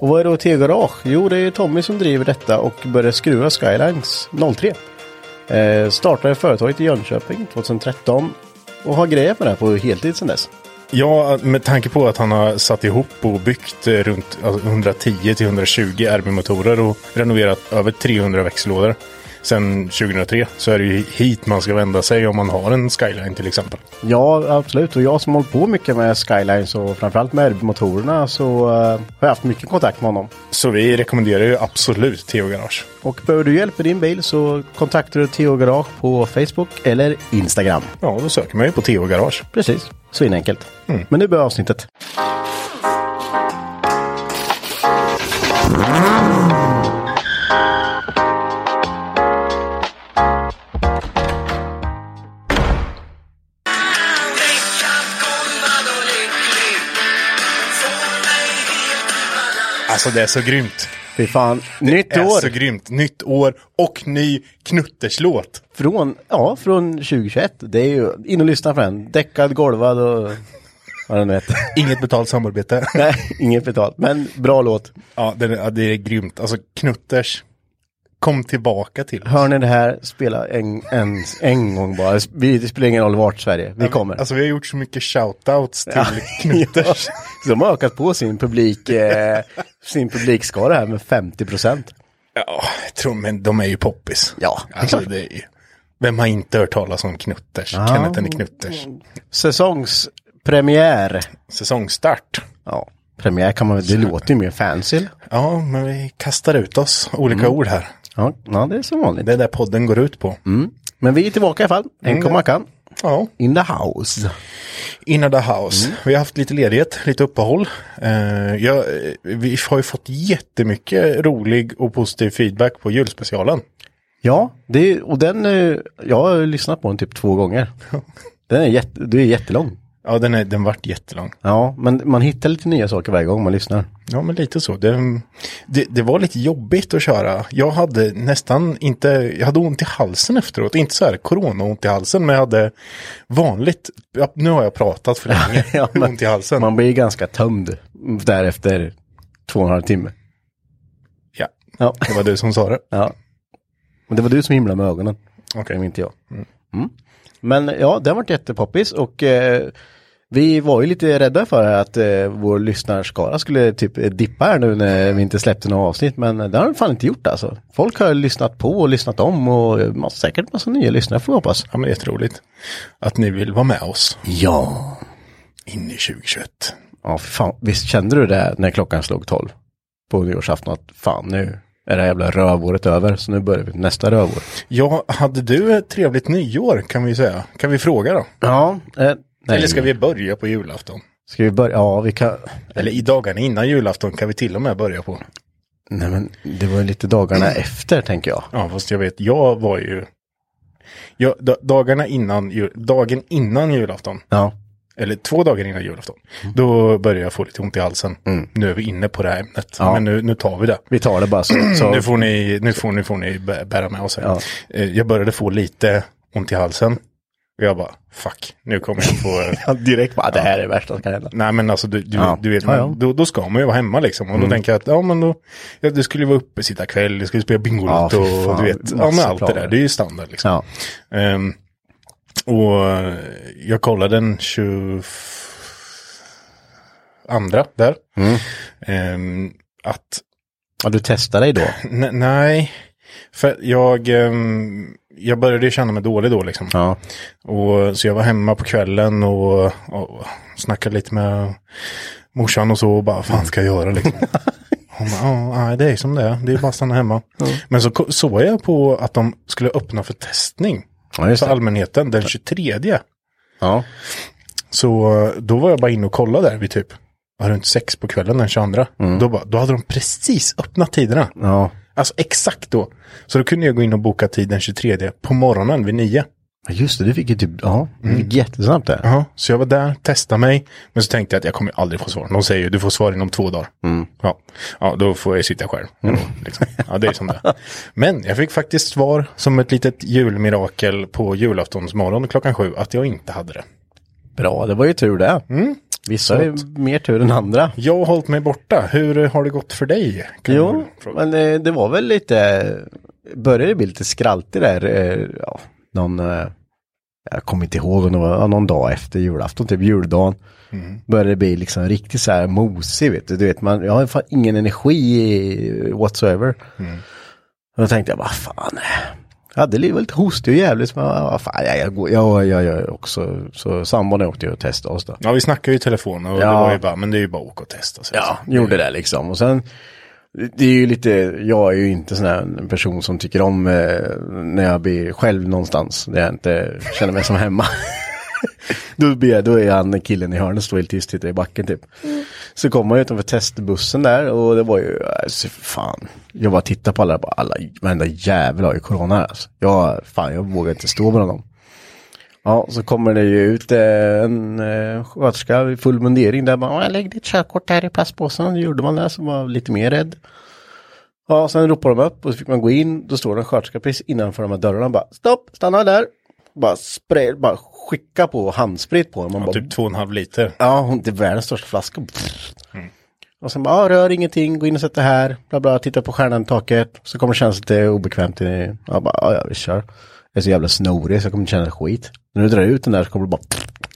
Och vad är då T-Garage? Jo, det är Tommy som driver detta och började skruva Skylines 03. Eh, startade företaget i Jönköping 2013 och har grejat med det här på heltid sedan dess. Ja, med tanke på att han har satt ihop och byggt eh, runt alltså, 110 till 120 RB-motorer och renoverat över 300 växellådor sedan 2003 så är det ju hit man ska vända sig om man har en Skyline till exempel. Ja, absolut. Och jag som hållit på mycket med Skylines och framförallt med RB-motorerna så eh, har jag haft mycket kontakt med honom. Så vi rekommenderar ju absolut Theo Garage. Och behöver du hjälp med din bil så kontaktar du Theo Garage på Facebook eller Instagram. Ja, då söker man ju på Theo Garage. Precis, så enkelt. Men nu börjar avsnittet. Alltså det är så grymt. Fy fan, nytt Det är år så grymt. Nytt år och ny knutterslåt. från, ja, från 2021. Det är ju in och lyssna på den. Däckad, golvad och vad den heter. Inget betalt samarbete. Nej, inget betalt. Men bra låt. ja, det, är- det är grymt. Alltså Knutters. Kom tillbaka till oss. Hör ni det här, spela en, en, en gång bara. Vi, det spelar ingen roll vart Sverige. Vi kommer. Alltså vi har gjort så mycket shoutouts till. Knutters. Så de har ökat på sin publik, eh, sin publikskara här med 50 procent. Ja, jag tror, men de är ju poppis. Ja, alltså det är ju... Vem har inte hört talas om Knutters? Kenneth and Knutters. Säsongspremiär. Säsongstart. Ja, premiär kan man väl, det låter ju mer fancy. Ja, men vi kastar ut oss olika ord här. Ja, ja, det är som vanligt. Det är det podden går ut på. Men vi är tillbaka i alla fall. En komma kan. Ja, In the house. in the house. Vi har haft lite ledighet, lite uppehåll. Eh, jag, eh, vi har ju fått jättemycket rolig och positiv feedback på julspecialen. Ja, det, och den, eh, jag har lyssnat på den typ två gånger. Den är, jätte, det är jättelång. Ja, den, är, den vart jättelång. Ja, men man hittar lite nya saker varje gång man lyssnar. Ja, men lite så. Det, det, det var lite jobbigt att köra. Jag hade nästan inte, jag hade ont i halsen efteråt. Inte så här corona-ont i halsen, men jag hade vanligt, ja, nu har jag pratat för länge, Ja, men ont i halsen. Man blir ganska tömd därefter två och en halv timme. Ja, Ja. det var du som sa det. ja. Men det var du som himlade med ögonen. Okej. Okay. Inte jag. Mm. Men ja, det har varit jättepoppis och eh, vi var ju lite rädda för att eh, vår lyssnarskara skulle typ dippa här nu när vi inte släppte några avsnitt. Men det har den fan inte gjort alltså. Folk har lyssnat på och lyssnat om och eh, massa- säkert massa nya lyssnare får vi hoppas. Ja, men det är jätteroligt att ni vill vara med oss Ja. in i 2021. Ja, fan. Visst kände du det när klockan slog 12 på nyårsafton att fan nu är det här jävla rövåret över så nu börjar vi nästa rövår. Ja, hade du ett trevligt nyår kan vi säga? Kan vi fråga då? Ja. Eh, nej. Eller ska vi börja på julafton? Ska vi börja? Ja, vi kan. Eller i dagarna innan julafton kan vi till och med börja på. Nej men det var ju lite dagarna efter tänker jag. Ja, fast jag vet, jag var ju... Jag, da- dagarna innan, jul- dagen innan julafton, Ja. eller två dagar innan julafton, då började jag få lite ont i halsen. Nu är vi inne på det här ämnet, Ja. men nu, nu tar vi det. Vi tar det bara så. så Nu får ni, nu får ni, får ni bä- bära med oss här. Ja. Eh, Jag började få lite ont i halsen. Och jag bara, fuck, nu kommer jag få... Ja, direkt bara, det här är det värsta som kan hända. Nej men alltså du, du, Ja. du vet, Ja, ja. Då, då ska man ju vara hemma liksom. Och då tänker jag att, ja men då, ja, det skulle ju vara uppe sitta kväll, det skulle spela Ja, Bingolotto fy och du vet, ja men allt det planer. där, det är ju standard liksom. Ja. Ehm, och jag kollade den 22 där. Mm. Ehm, att ja, du testar dig då? Nej, för jag, ehm, jag började känna mig dålig då liksom. Ja. Och, så jag var hemma på kvällen och, och snackade lite med morsan och så och bara, fan ska jag göra liksom. Hon bara, "Ja, det är som det är, det är bara att stanna hemma. Men så såg jag på att de skulle öppna för testning Ja, för allmänheten den 23. Ja. Så då var jag bara inne och kollade där vid typ, runt sex på kvällen den 22. Då, bara, då hade de precis öppnat tiderna. Ja. Alltså exakt då. Så då kunde jag gå in och boka tid den 23 på morgonen vid 9. Ja, Just det, du fick ju typ, ja, du fick jättesnabbt där. Ja, så jag var där, testade mig. Men så tänkte jag att jag kommer aldrig få svar. De säger ju du får svar inom två dagar. Ja. ja, då får jag sitta själv. Ändå, liksom. Ja, det är som det. Men jag fick faktiskt svar som ett litet julmirakel på julaftonsmorgon klockan sju att jag inte hade det. Bra, det var ju tur det. Vissa har ju mer tur än andra. Jag har hållit mig borta. Hur har det gått för dig? Kan Jo, men eh, det var väl lite, började bli lite skraltig där, eh, ja, någon, eh, jag kommer inte ihåg om det var ja, någon dag efter julafton, typ juldagen. Började det bli liksom riktigt så här mosig, vet du. Du vet, man, jag har fan ingen energi whatsoever. Och då tänkte jag, vad fan. Jag hade li- lite hostig och jävligt, men vad fan, jag, jag, jag, jag, jag också, så sambon åkte ju och testade oss då. Ja, vi snackade ju i telefon och det Ja. var ju bara, men det är ju bara att åka och testa. sig. Ja, gjorde det liksom. Och sen, det är ju lite, jag är ju inte sån här en person som tycker om eh, när jag blir själv någonstans, där jag inte känner mig som hemma. då, blir då är han killen i hörnet, står helt tyst, tittar i backen typ. Så kom man utanför testbussen där och det var ju, alltså, fan. Jag bara tittade på alla, bara, alla, varenda jävel har ju corona här alltså. Jag, fan, jag vågar inte stå med honom. Ja, så kommer det ju ut eh, en eh, sköterska i full mundering där bara, "Ja, lägg ditt körkort här i plastpåsen. Då gjorde man det, så var lite mer rädd. Ja, sen ropade de upp och så fick man gå in. Då står det en sköterska precis innanför de här dörrarna bara, stopp, stanna där. Bara spray, bara skicka på handsprit på dem. Ja, typ två och en halv liter. Ja, hon, det är världens största flaska. Och sen bara, ah, rör ingenting, gå in och sätt det här, bla bla, titta på stjärnan i taket. Så kommer det kännas lite obekvämt. I, jag bara, ja, ja, vi kör. Jag är så jävla snorig så jag kommer inte känna skit. När du drar ut den där så kommer du bara,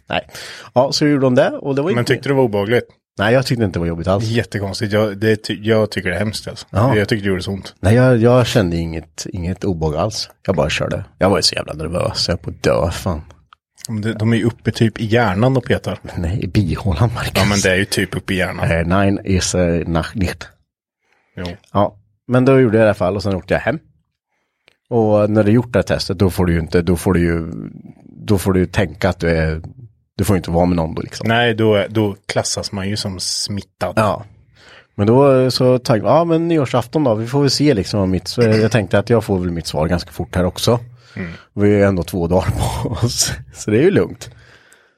nej. Ja, så gjorde de det och det var Men tyckte du det var obehagligt? Nej, jag tyckte inte det var jobbigt alls. Jättekonstigt. Jag, det, jag tycker det är hemskt alltså. Ja. Jag tyckte det gjorde så ont. Nej, jag, jag kände inget, inget obehag alls. Jag bara körde. Jag var ju så jävla nervös, jag höll på att dö, fan. Det- De är ju uppe typ i hjärnan och petar. Nej, i bihålan, Marcus. Ja men det är ju typ uppe i hjärnan. Eh, Nein, is uh, nach nicht. Jo. Ja, men då gjorde jag det i alla fall och sen åkte jag hem. Och när du gjort det här testet då får du ju inte, då får du ju, då får du ju tänka att du är, du får inte vara med någon då liksom. Nej, då, då klassas man ju som smittad. Ja. Men då så tänkte jag, ja men nyårsafton då, vi får väl se liksom om mitt, så jag tänkte att jag får väl mitt svar ganska fort här också. Vi är ändå två dagar på oss, så det är ju lugnt.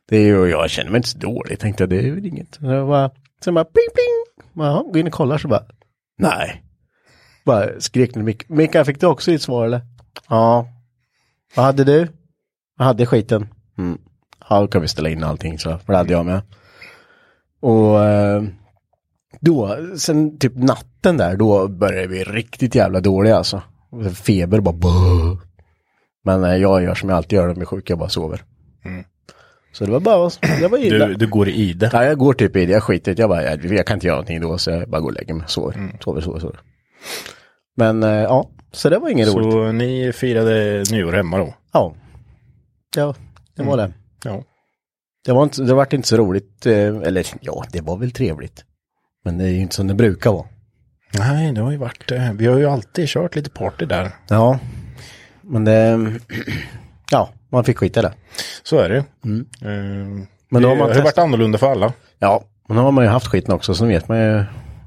Det är ju, jag känner mig inte så dålig, tänkte jag, det är ju inget. Så jag bara, sen bara pling pling, Jaha, gå in och kollar så bara, nej. Bara skrek ni Mick, Mickan fick du också ditt svar eller? Ja. Vad hade du? Jag hade skiten. Mm. Ja, då kan vi ställa in allting så, för det hade jag med. Och eh, då, sen typ natten där, då började vi riktigt jävla dåliga alltså. Feber bara Bå! Men eh, jag gör som jag alltid gör när jag är sjuk, jag bara sover. Så det var bara, det var illa. Du, du går i det. Ja, jag går typ i det, jag skiter i det. Jag bara, jag, jag kan inte göra någonting då, så jag bara går och lägger mig, sover, sover, sover, sover. Men eh, ja, så det var inget roligt. Så ni firade nyår hemma då? Ja. Ja, det var det. Ja. Det var inte, det vart inte så roligt, eh, eller ja, det var väl trevligt. Men det är ju inte som det brukar vara. Nej, det har ju varit, eh, vi har ju alltid kört lite party där. Ja, men det, ja, man fick skita i det. Så är det. Eh, Men det då har man har ju varit annorlunda för alla. Ja, men då har man ju haft skiten också, så nu vet man ju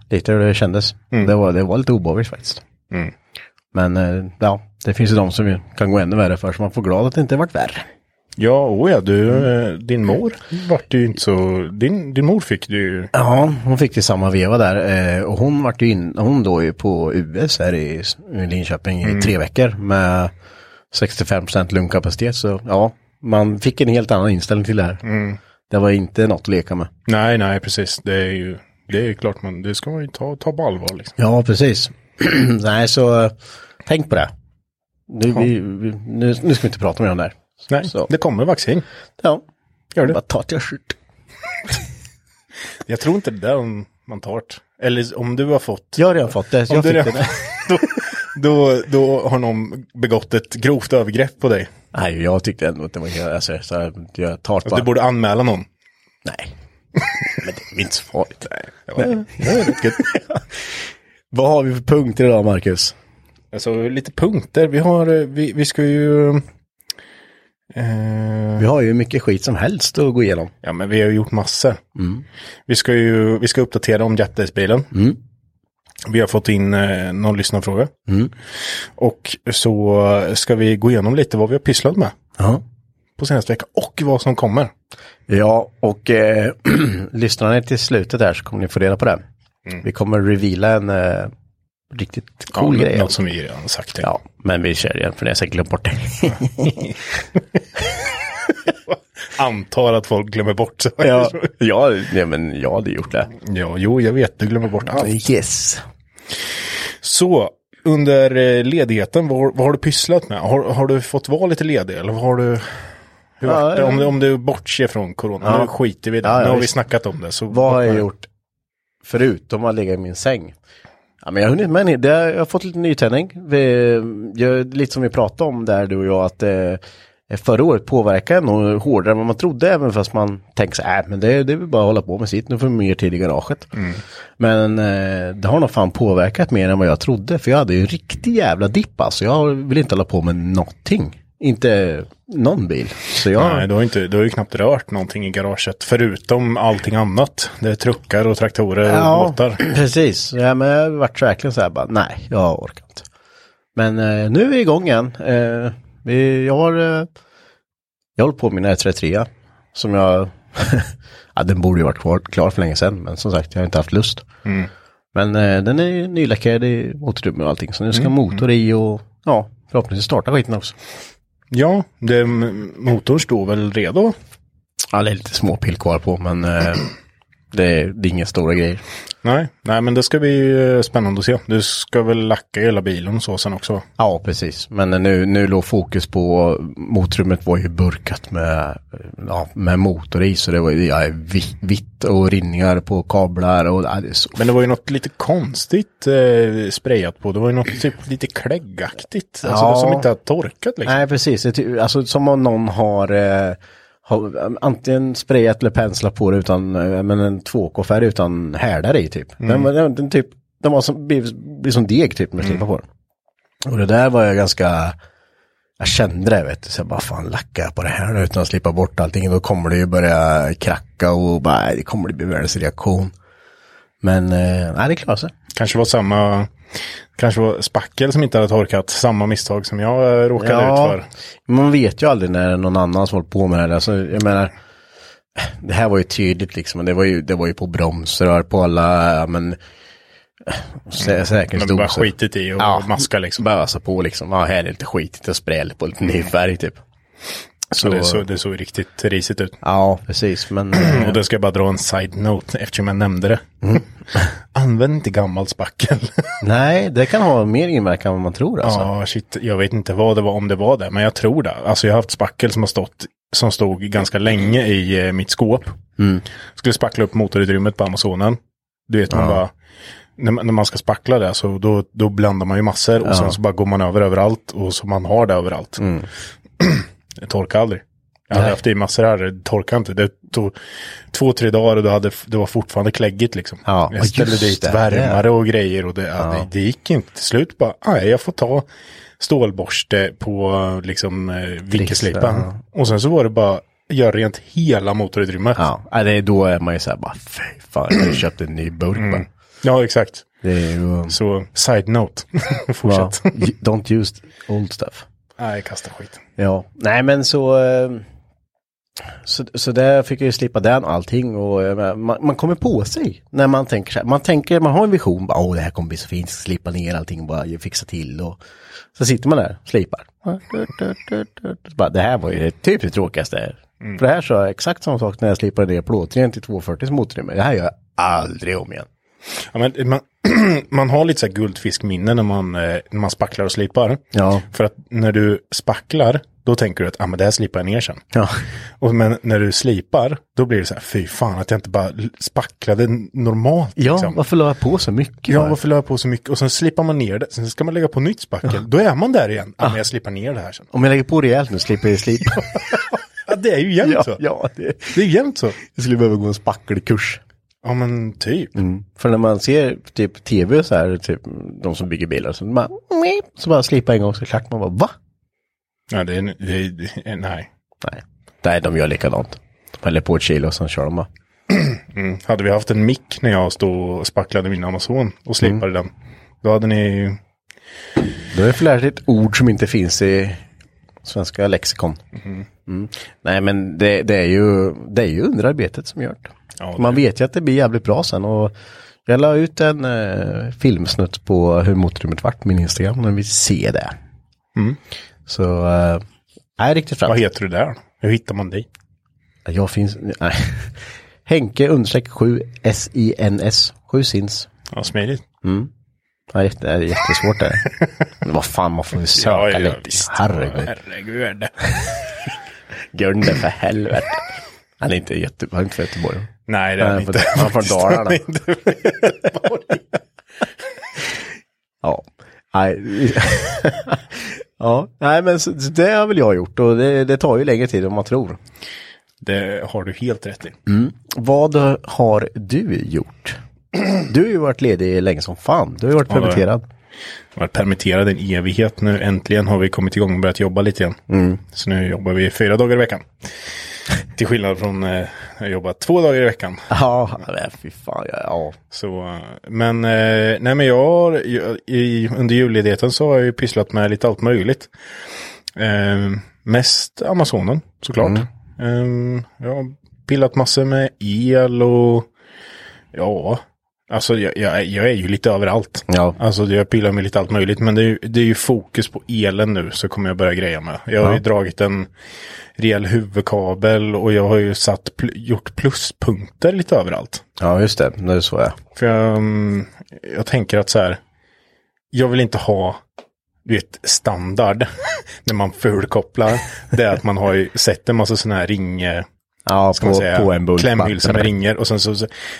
lite hur det kändes. Det, var, det var lite obehagligt faktiskt. Mm. Men eh, ja, det finns ju de som kan gå ännu värre för, så man får glad att det inte varit värre. Ja, oh ja, du, eh, din mor vart ju inte så, din, din mor fick du ju, Ja, hon fick det samma veva där. Eh, och hon vart ju in, hon då ju på US här i, Linköping i tre veckor med 65% lungkapacitet. Så ja, man fick en helt annan inställning till det här. Det var inte något att leka med. nej, nej, precis, det är ju, det är ju klart man, det ska man ju ta, ta på allvar liksom. Ja, precis. Nej, så eh, tänk på det. Nu, vi, vi, nu, nu ska vi inte prata mer om det här. Nej, Så. det kommer vaccin. Ja, Gör det? bara ta till. Jag tror inte det där om man tar det. Eller om du har fått. Jag har redan fått det. Jag fick redan- det. då, då, då har någon begått ett grovt övergrepp på dig. Nej, jag tyckte ändå att det var alltså, så här, jag tar det bara. Du borde anmäla någon. Nej. Men det är inte så farligt. Nej, det var, det var rätt gött. Vad har vi för punkter idag, Marcus? Alltså lite punkter. Vi har, eh, vi, vi ska ju... Eh, Vi har ju mycket skit som helst att gå igenom. ja, men vi har ju gjort massor. Vi ska ju, vi ska uppdatera om Jetdays-bilen. Vi har fått in eh, någon lyssnarfråga. Och så ska vi gå igenom lite vad vi har pysslat med Ja. på senaste veckan och vad som kommer. Ja, och eh, lyssnar ni till slutet där så kommer ni få reda på det. Vi kommer reveala en eh, riktigt cool ja, grej. Något som vi redan sagt. Ja, men vi kör igen för det har säkert glömt bort det. Antar att folk glömmer bort. Så. ja, ja, nej, men jag hade gjort det. ja, jo, jag vet. Du glömmer bort allt. Yes. Så, under eh, ledigheten, vad, vad har du pysslat med? Har, har du fått vara lite ledig eller vad har du? Hur Ja, det? Om, du- om du bortser från corona, Ja. nu skiter vi i det. Ja, nu har vi snackat om det. Så Vad har jag gjort förutom att ligga i min säng? Ja, men jag har hunnit med en, det, jag har fått lite nytändning. Vi, jag, lite som vi pratade om där du och jag att eh, förra året påverkade nog hårdare än vad man trodde även fast man tänker så här, äh, men det, det är väl bara att hålla på med sitt, nu får vi mer tid i garaget. Men eh, det har nog fan påverkat mer än vad jag trodde för jag hade ju en riktig jävla dipp alltså. Jag vill inte hålla på med någonting. Inte någon bil. Så jag, Nej, du har, inte, du har ju knappt rört någonting i garaget förutom allting annat. Det är truckar och traktorer och båtar. precis. Ja, men jag har varit verkligen så här bara, nej, jag orkar inte. Men eh, nu är vi igång igen. Eh, vi, jag har eh, jag håller på med min R33 som jag, ja den borde ju varit klar, klar för länge sedan, men som sagt jag har inte haft lust. Men eh, den är nylackerad i motorrummet och allting, så nu ska motor i och ja, förhoppningsvis starta skiten också. Ja, det, motorn står väl redo? Ja, det är lite små pill kvar på, men eh, det, är, det är inga stora grejer. Nej, nej men det ska bli eh, spännande att se. Du ska väl lacka hela bilen så sen också? Ja, precis. Men nu, nu låg fokus på motrummet var ju burkat med, ja, med motor i. Så det var ja, vitt, och rinningar på kablar och ja, det så. Men det var ju något lite konstigt eh, sprayat på. Det var ju något typ lite kläggaktigt. Alltså Ja. det som inte har torkat liksom. Nej, precis. Alltså som om någon har, eh, har antingen sprayat eller penslat på det utan, eh, men en 2K-färg utan härdare i typ. Den, var- den, den, typ. Den var som, blir, blir som deg typ med slippa på den. Och det där var jag ganska, jag kände det vet du, så jag bara fan lacka jag på det här nu utan att slippa bort allting. Då kommer det ju börja kracka och bara, det kommer det bli världens reaktion. Men, eh, nej det klarar sig. Kanske var samma, kanske var spackel som inte hade torkat. Samma misstag som jag eh, råkade ut för. Man vet ju aldrig när någon annan som hållit på med det. Alltså, jag menar, det här var ju tydligt liksom. Det var ju, det var ju på bromsrör, på alla, ja, men, sä, Men bara säkerhetsdosor. skitit i och maska liksom. Bara ösa på liksom. Ja, här är lite skit, lite spräl på lite ny färg typ. Så det, så, det såg riktigt risigt ut. Ja, precis. Men, Och det ska jag bara dra en side-note eftersom jag nämnde det. Använd inte gammalt spackel. nej, det kan ha mer inverkan än vad man tror alltså. Ja, shit. Jag vet inte vad det var, om det var det, men jag tror det. Alltså jag har haft spackel som har stått, som stod ganska länge i eh, mitt skåp. Skulle spackla upp motorutrymmet på Amazonen. Du vet, man bara, när, man- ska spackla det så då, då blandar man ju massor och sen så bara går man över överallt och så man har det överallt. det torkar aldrig. Jag hade Nej. haft i massor här, det torkade inte. Det tog två, tre dagar och då hade, det var fortfarande kläggigt liksom. Ja, jag ställde dit det. värmare och grejer och det, ja. det, det gick inte. Till slut bara, nej jag får ta stålborste på liksom eh, vinkelslipan. ja. Och sen så var det bara, göra rent hela motorutrymmet. Ja, det är, då är man ju så här bara, fy fan, jag har ju köpt en ny burk bara. Ja, exakt. Ju, Så, side note. Fortsätt. don't use old stuff. Nej, kasta skit. Ja, nej men så, eh, Så, så där fick jag ju slippa den och allting och eh, man, man kommer på sig när man tänker så här. Man tänker, man har en vision, åh det här kommer bli så fint, slippa ner allting och bara fixa till och så sitter man där och slipar. Bara, det här var ju typ det tråkigaste. För det här så är exakt samma sak när jag slipade ner plåtren till 240 motorrim. Det här gör jag aldrig om igen. Ja, men man, man har lite så här guldfiskminne när man, eh, när man spacklar och slipar. Ja. För att när du spacklar, då tänker du att ah, men det här slipar jag ner sen. Ja. Och, men när du slipar, då blir det så här, fy fan att jag inte bara spacklade normalt. Ja, liksom. varför la jag på så mycket? Ja, för? varför la jag på så mycket? Och sen slipar man ner det, sen ska man lägga på nytt spackel. Då är man där igen. Ja, men jag slipar ner det här sen. Om jag lägger på rejält nu slipper jag slipa. Ja, det är ju jämnt ja, så. ja det, Det är jämnt så. jag skulle behöva gå en spackelkurs. Ja, men typ. För när man ser typ tv så här, typ de som bygger bilar, så, man, så bara slipa en gång så klart. Man bara, va? Ja, det är, det är, det är nej. Nej. Nej, de gör likadant. De häller på ett kilo och sen kör de bara. Hade vi haft en mick när jag stod och spacklade min Amazon och slipade den. Då hade ni... Då är det lärt ett ord som inte finns i svenska lexikon. Mm. Nej, men det, det, är ju, det är ju underarbetet som gör det. Ja, det- Man vet ju att det blir jävligt bra sen och jag la ut en eh, filmsnutt på hur motorrummet vart min Instagram när vi ser det. Så, eh, är riktigt fram. Vad heter du där? Hur hittar man dig? Jag finns, nej. Henke understreck 7 S-I-N-S, 7 sins. Ja, smidigt. Ja, det är jättesvårt det. Men vad fan, man får ju söka lite. Herregud. Herregud. Gunde för helvete. Han är inte jätte, han är inte från Göteborg. Nej, det är Han han är från- inte. han är från Dalarna. Han är inte- Ja. Nej. ja, nej men så, det har väl jag gjort och det, det tar ju längre tid än man tror. Det har du helt rätt i. Vad har du gjort? Du har ju varit ledig länge som fan. Du har ju varit Ja, permitterad. Jag har varit permitterad en evighet nu. Äntligen har vi kommit igång och börjat jobba lite igen. Mm. Så nu jobbar vi fyra dagar i veckan. Till skillnad från eh, jag jobbar två dagar i veckan. Ja, nej, fy fan. Ja, ja. Så, eh, men, eh, nej men jag har, i, under julledigheten så har jag ju pysslat med lite allt möjligt. Eh, mest Amazonen såklart. Eh, jag har pillat massor med el och ja, alltså jag, jag, jag är ju lite överallt. Ja. Alltså jag pillar med lite allt möjligt men det är, ju- det är ju fokus på elen nu så kommer jag börja greja med. Jag har ju dragit en rejäl huvudkabel och jag har ju satt, pl- gjort pluspunkter lite överallt. ja, just det. Nu så jag. För jag, mm, jag tänker att så här, jag vill inte ha, du vet, standard när man fulkopplar. Det är att man har ju sett en massa sådana här ring, Ja, på, säga, på en bult. klämhylsor med ringer och sen så,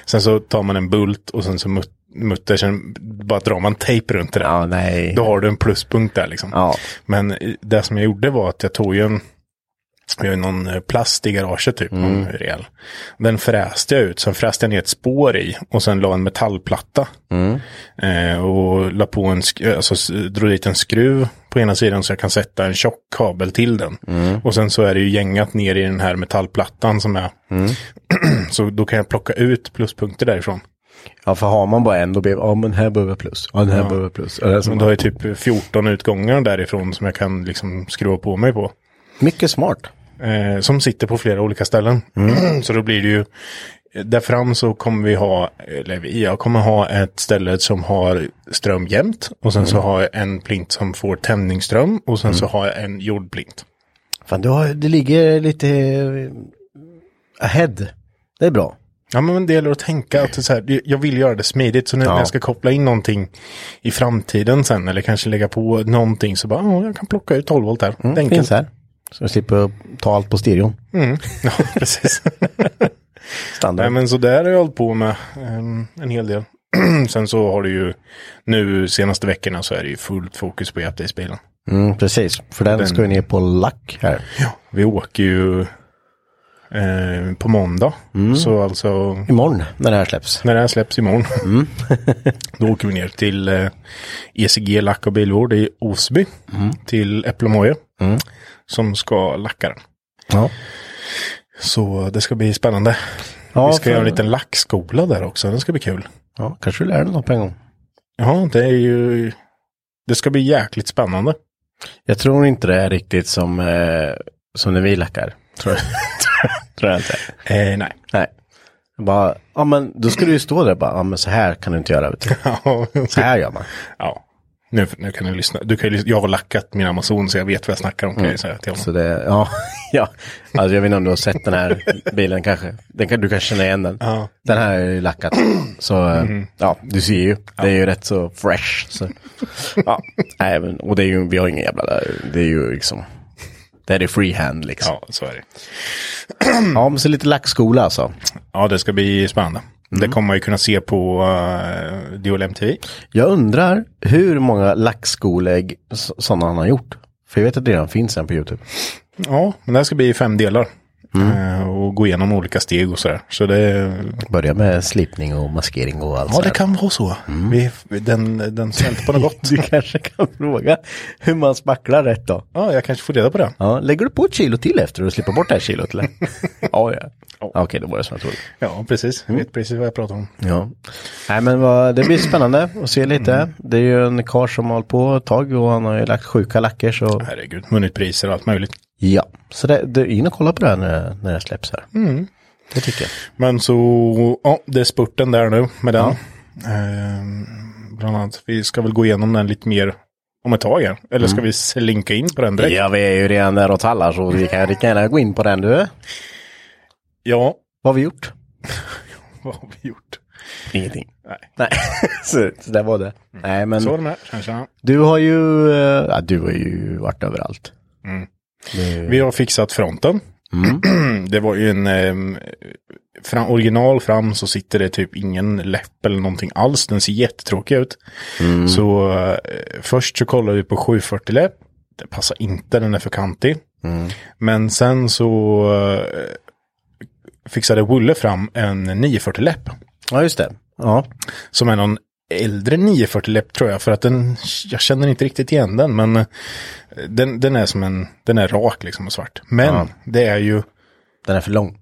sen så tar man en bult och sen så mut, mutter, sen bara drar man tejp runt det där. Ja, nej. Då har du en pluspunkt där liksom. Ja. Men det som jag gjorde var att jag tog ju en, jag har någon eh, plast i garaget typ, någon rejäl. Den fräste jag ut, sen fräste jag ner ett spår i och sen la en metallplatta. Eh, och la på en, alltså drog dit en skruv på ena sidan så jag kan sätta en tjock kabel till den. Och sen så är det ju gängat ner i den här metallplattan som är. så då kan jag plocka ut pluspunkter därifrån. ja, för har man bara en då blir det, ja men här behöver jag plus. Ja, den här behöver jag plus. Ja, Men då har jag typ 14 utgångar därifrån som jag kan liksom skruva på mig på. Mycket smart. eh, som sitter på flera olika ställen. så då blir det ju, där fram så kommer vi ha, eller jag kommer ha ett ställe som har ström jämt och sen så har jag en plint som får tändningsström och sen så har jag en jordplint. Fan, du har, det ligger lite eh, ahead. Det är bra. Ja men det gäller att tänka att så här, jag vill göra det smidigt så när Ja. jag ska koppla in någonting i framtiden sen eller kanske lägga på någonting så bara, ja jag kan plocka ut 12 volt där. Det är Det finns här. Så jag slipper ta allt på stereon. Ja, precis. Standard. Nej men så där har jag hållit på med em, en hel del. Sen så har det ju nu senaste veckorna så är det ju fullt fokus på Japdays-bilen. Mm, precis. För den, Den- ska ju ner på lack här. Ja, vi åker ju eh, på måndag. Så alltså Imorgon när det här släpps. när det här släpps imorgon. då åker vi ner till eh, ECG Lack och Bilvård i Osby. Till Äpplemoje. Som ska lacka den. Ja. Så det ska bli spännande. Ja, vi ska för- göra en liten lackskola där också. Den ska bli kul. ja, kanske du lär dig något på en gång. Ja, det är ju... Det ska bli jäkligt spännande. Jag tror inte det är riktigt som, eh, som när vi lackar. Tror jag, tror jag inte. Eh, nej. Nej. Bara, ja men då skulle du ju stå där bara, ja men så här kan du inte göra. Vet du. Så här gör man. ja. Nu, nu kan du lyssna. Du kan ju, jag har lackat min Amazon så jag vet vad jag snackar om kan jag ju säga till honom. Så det, ja, ja. Alltså jag vet inte om du har sett den här bilen kanske. Den kan, du kan känna igen den. Ja. Den här är ju lackat. Så eh, ja, du ser ju. Det är ju rätt så fresh. Så. Ja, nej, men, och det är ju, vi har ingen jävla, det är ju liksom. Det är det freehand liksom. Ja, så är det. Ja, men så lite lackskola alltså. Ja, det ska bli spännande. Det kommer man ju kunna se på uh, Dual MTV. Jag undrar hur många lackskolägg sådana han har gjort. För jag vet att det redan finns en på YouTube. Ja, men det här ska bli fem delar. Eh, och gå igenom olika steg och sådär. Så det, Börja med slipning och maskering och allt ja, det kan vara så. Vi, den, den på något gott. Du kanske kan fråga hur man spacklar rätt då. Ja, jag kanske får reda på det. Ja, lägger du på ett kilo till efter att slippa bort det här kilot eller? ja, ja. ja Okej, då var det som jag trodde. Ja, precis. Jag vet precis vad jag pratar om. Ja. Nej men vad, det blir spännande att se lite. Det är ju en karl som har hållit på ett tag och han har ju lagt sjuka lacker så. Herregud, vunnit priser och allt möjligt. Ja, så det, det, in och kolla på det här när, när det släpps här. Det tycker jag. Men så, ja, det är spurten där nu med den. Eh, bland annat, vi ska väl gå igenom den lite mer om ett tag här. Eller ska vi slinka in på den direkt? Ja, vi är ju redan där och tallar så vi kan lika gärna gå in på den du. Ja, Vad har vi gjort? vad har vi gjort? Ingenting. Nej. Nej, så, så där var det. Nej men Så är det med. Tja, tja. du har ju, eh, ja, du har ju varit överallt. Det, Vi har fixat fronten. det var ju en ehm, fram, original fram så sitter det typ ingen läpp eller någonting alls. Den ser jättetråkig ut. Så eh, först så kollade vi på 740 läpp. Det passar inte, den är för kantig. Men sen så eh, fixade Wulle fram en 940 läpp. ja, just det. Ja, Som är någon äldre 940 läpp tror jag. För att den, jag känner inte riktigt igen den. Men eh, den, den är som en, den är rak liksom och svart. Men Ja. det är ju, den är för lång.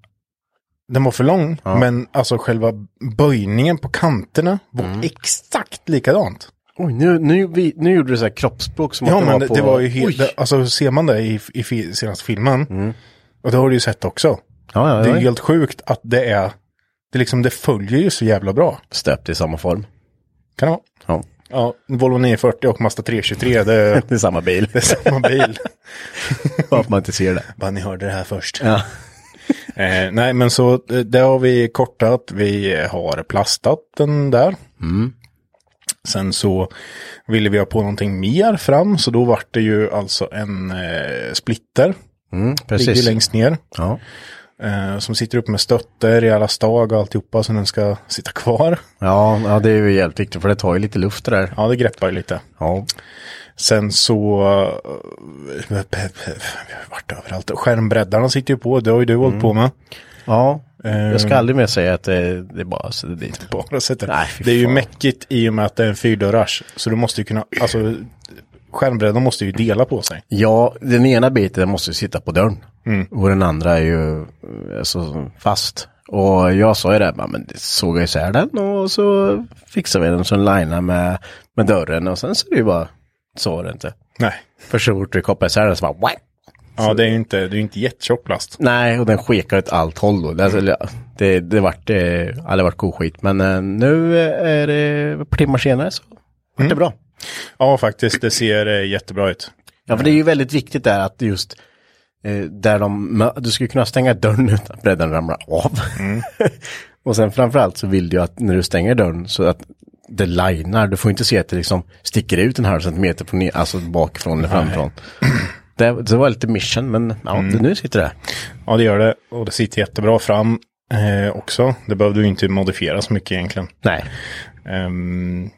den var för lång. Men alltså själva böjningen på kanterna var Mm. exakt likadant. Oj, nu, nu, vi, nu gjorde du så här kroppsspråk som Ja att det men var det, på... det var ju helt, Oj. det, alltså ser man det i, i fi- senaste filmen. Och det har du ju sett också. Ja, ja, Det är ja. helt sjukt att det är, det liksom, det följer ju så jävla bra. Stöpt i samma form. Kan det vara? Ja, Ja, Volvo 940 och Mazda 323, det, det är samma bil. det är samma bil. Bara att man inte ser det. Bara ni hörde det här först. Ja. Eh, nej, men så eh, det har vi kortat. Vi har plastat den där. Sen så ville vi ha på någonting mer fram, så då vart det ju alltså en eh, splitter. Mm, Ligger precis. längst ner. Ja. Eh, som sitter upp med stötter i alla stag och alltihopa, så den ska sitta kvar. Ja, ja, det är ju jävligt viktigt för det tar ju lite luft det där. Ja, det greppar ju lite. Ja. Sen så, eh, vi har varit överallt. Skärmbreddarna sitter ju på, det har ju du hållit på med. Ja, Eh, jag ska aldrig mer säga att det, det är bara det är dit. bara. Nej, fy det är ju mäckigt i och med att det är en fyrdörrars. Så du måste ju kunna, alltså skärmbredden måste ju dela på sig. Ja, den ena biten måste sitta på dörren. Mm. Och den andra är ju eh, alltså, fast. Och jag sa ju det, men såg jag isär den och så fixade vi den så den linar med, med dörren och sen så är det ju bara, så det inte. Nej. För så fort du kopplar isär den så bara, Wah! Ja, det är ju inte, det är inte jättetjock plast. Nej, och den skekar åt allt håll då. Det, Mm. det, det vart, det aldrig varit god skit. Men eh, nu är det ett par timmar senare så vart det Mm. bra. Ja, faktiskt, det ser eh, jättebra ut. Ja, för det är ju väldigt viktigt där att just eh, där de, du skulle kunna stänga dörren utan att bredden ramlar av. Mm. och sen framförallt så vill du att när du stänger dörren så att det linar, du får inte se att det liksom sticker ut en halv centimeter från, ner- alltså bakifrån eller framifrån. Det, det var lite mission, men ja, Mm. det, nu sitter det. Ja, det gör det. Och det sitter jättebra fram eh, också. Det behövde ju inte modifiera så mycket egentligen. Nej. Ehm,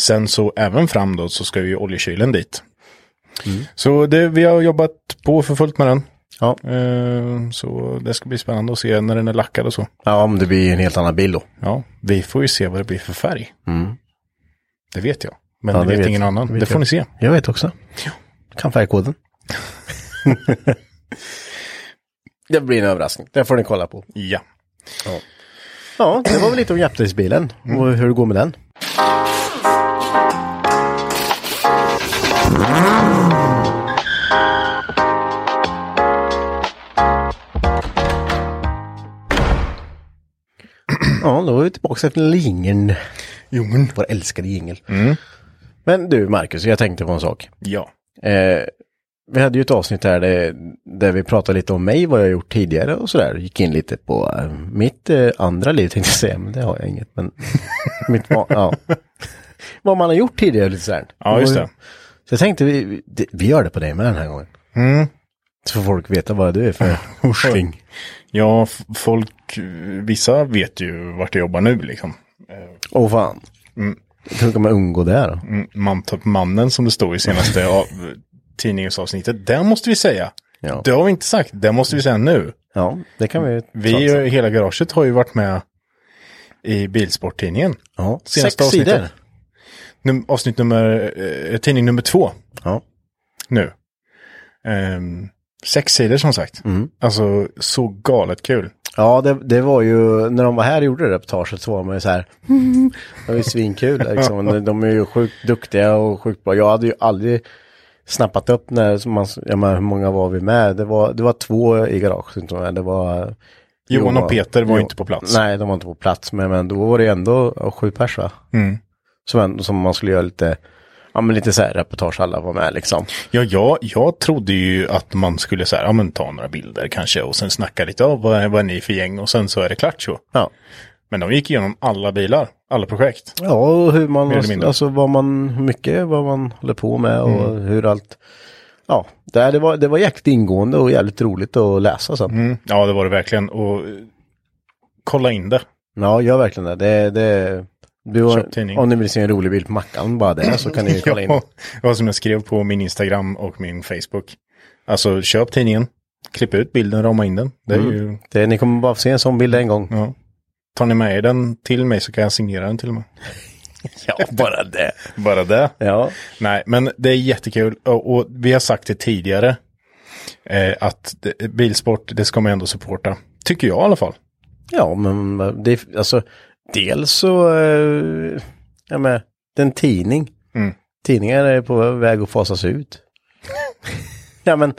sen så även fram då så ska ju oljekylen dit. Mm. Så det, vi har jobbat på för fullt med den. Ja. Ehm, så det ska bli spännande att se när den är lackad och så. ja, om det blir en helt annan bil då. Ja, vi får ju se vad det blir för färg. Det vet jag. Men Mm. Ja, det vet vet ingen jag. annan. Det vet Det får jag. ni se. Jag vet också. Kan färgkoden. det blir en överraskning. Det får ni kolla på. Ja. Ja, det var väl lite om Japtis-bilen och hur det går med den. Ja, då är vi tillbaka efter lingeln. Jungen. Vår älskade jingel. Mm. Men du, Marcus, jag tänkte på en sak. Ja. Eh, vi hade ju ett avsnitt här där, där, vi pratade lite om mig, vad jag gjort tidigare och sådär. Gick in lite på eh, mitt eh, andra liv tänkte jag säga, men det har jag inget. Men mitt, ja. vad man har gjort tidigare lite sådär. Ja, just det. Så jag tänkte vi, vi, gör det på dig med den här gången. Mm. Så får folk veta vad du är för horsling. Ja, folk, vissa vet ju vart jag jobbar nu liksom. Åh fan. Mm. Hur kan man undgå det då? Mm, Mantorp-mannen som det stod i senaste av, tidningsavsnittet. Det måste vi säga. Ja. Det har vi inte sagt, det måste vi säga nu. Ja, det kan vi. Vi, eh, hela garaget har ju varit med i Bilsporttidningen. ja. Sex avsnittet. sidor. Num, avsnitt nummer, eh, tidning nummer två Ja. nu. Ehm, sex sidor som sagt. Mm. Alltså så galet kul. Ja, det, det var ju, när de var här och gjorde reportaget så var man ju så här, det var ju svinkul liksom. De är ju sjukt duktiga och sjukt bra. Jag hade ju aldrig snappat upp när, man, jag menar, hur många var vi med? Det var, det var två i garaget, det var Johan och Peter var Jo- inte på plats. Nej, de var inte på plats, men, men då var det ändå sju pers va? Mm. Som, som man skulle göra lite, ja men lite så här reportage, alla var med liksom. Ja, jag, jag trodde ju att man skulle så här, ja men ta några bilder kanske och sen snacka lite, ja, vad, är, vad är ni för gäng och sen så är det klart så. Ja. Men de gick igenom alla bilar, alla projekt. Ja, och hur man, alltså vad man, hur mycket vad man håller på med och Mm. hur allt. Ja, det, det, var, det var jäkligt ingående och jävligt roligt att läsa sen. Mm. Ja, det var det verkligen. Och eh, kolla in det. Ja, gör verkligen det. det, det du, tidning. om ni vill se en rolig bild på Mackan, bara det, så kan ni kolla in. Ja, som jag skrev på min Instagram och min Facebook. Alltså köp tidningen, klipp ut bilden, rama in den. Det är Mm. ju, Det, ni kommer bara få se en sån bild en gång. ja. Tar ni med er den till mig så kan jag signera den till och med. Ja, bara det. Bara det. Ja, Nej, men det är jättekul. Och, och vi har sagt det tidigare. Eh, att det, bilsport, det ska man ändå supporta. Tycker jag i alla fall. ja men det, alltså, dels så, eh, ja men, en tidning. Mm. Tidningar är på väg att fasas ut. ja men,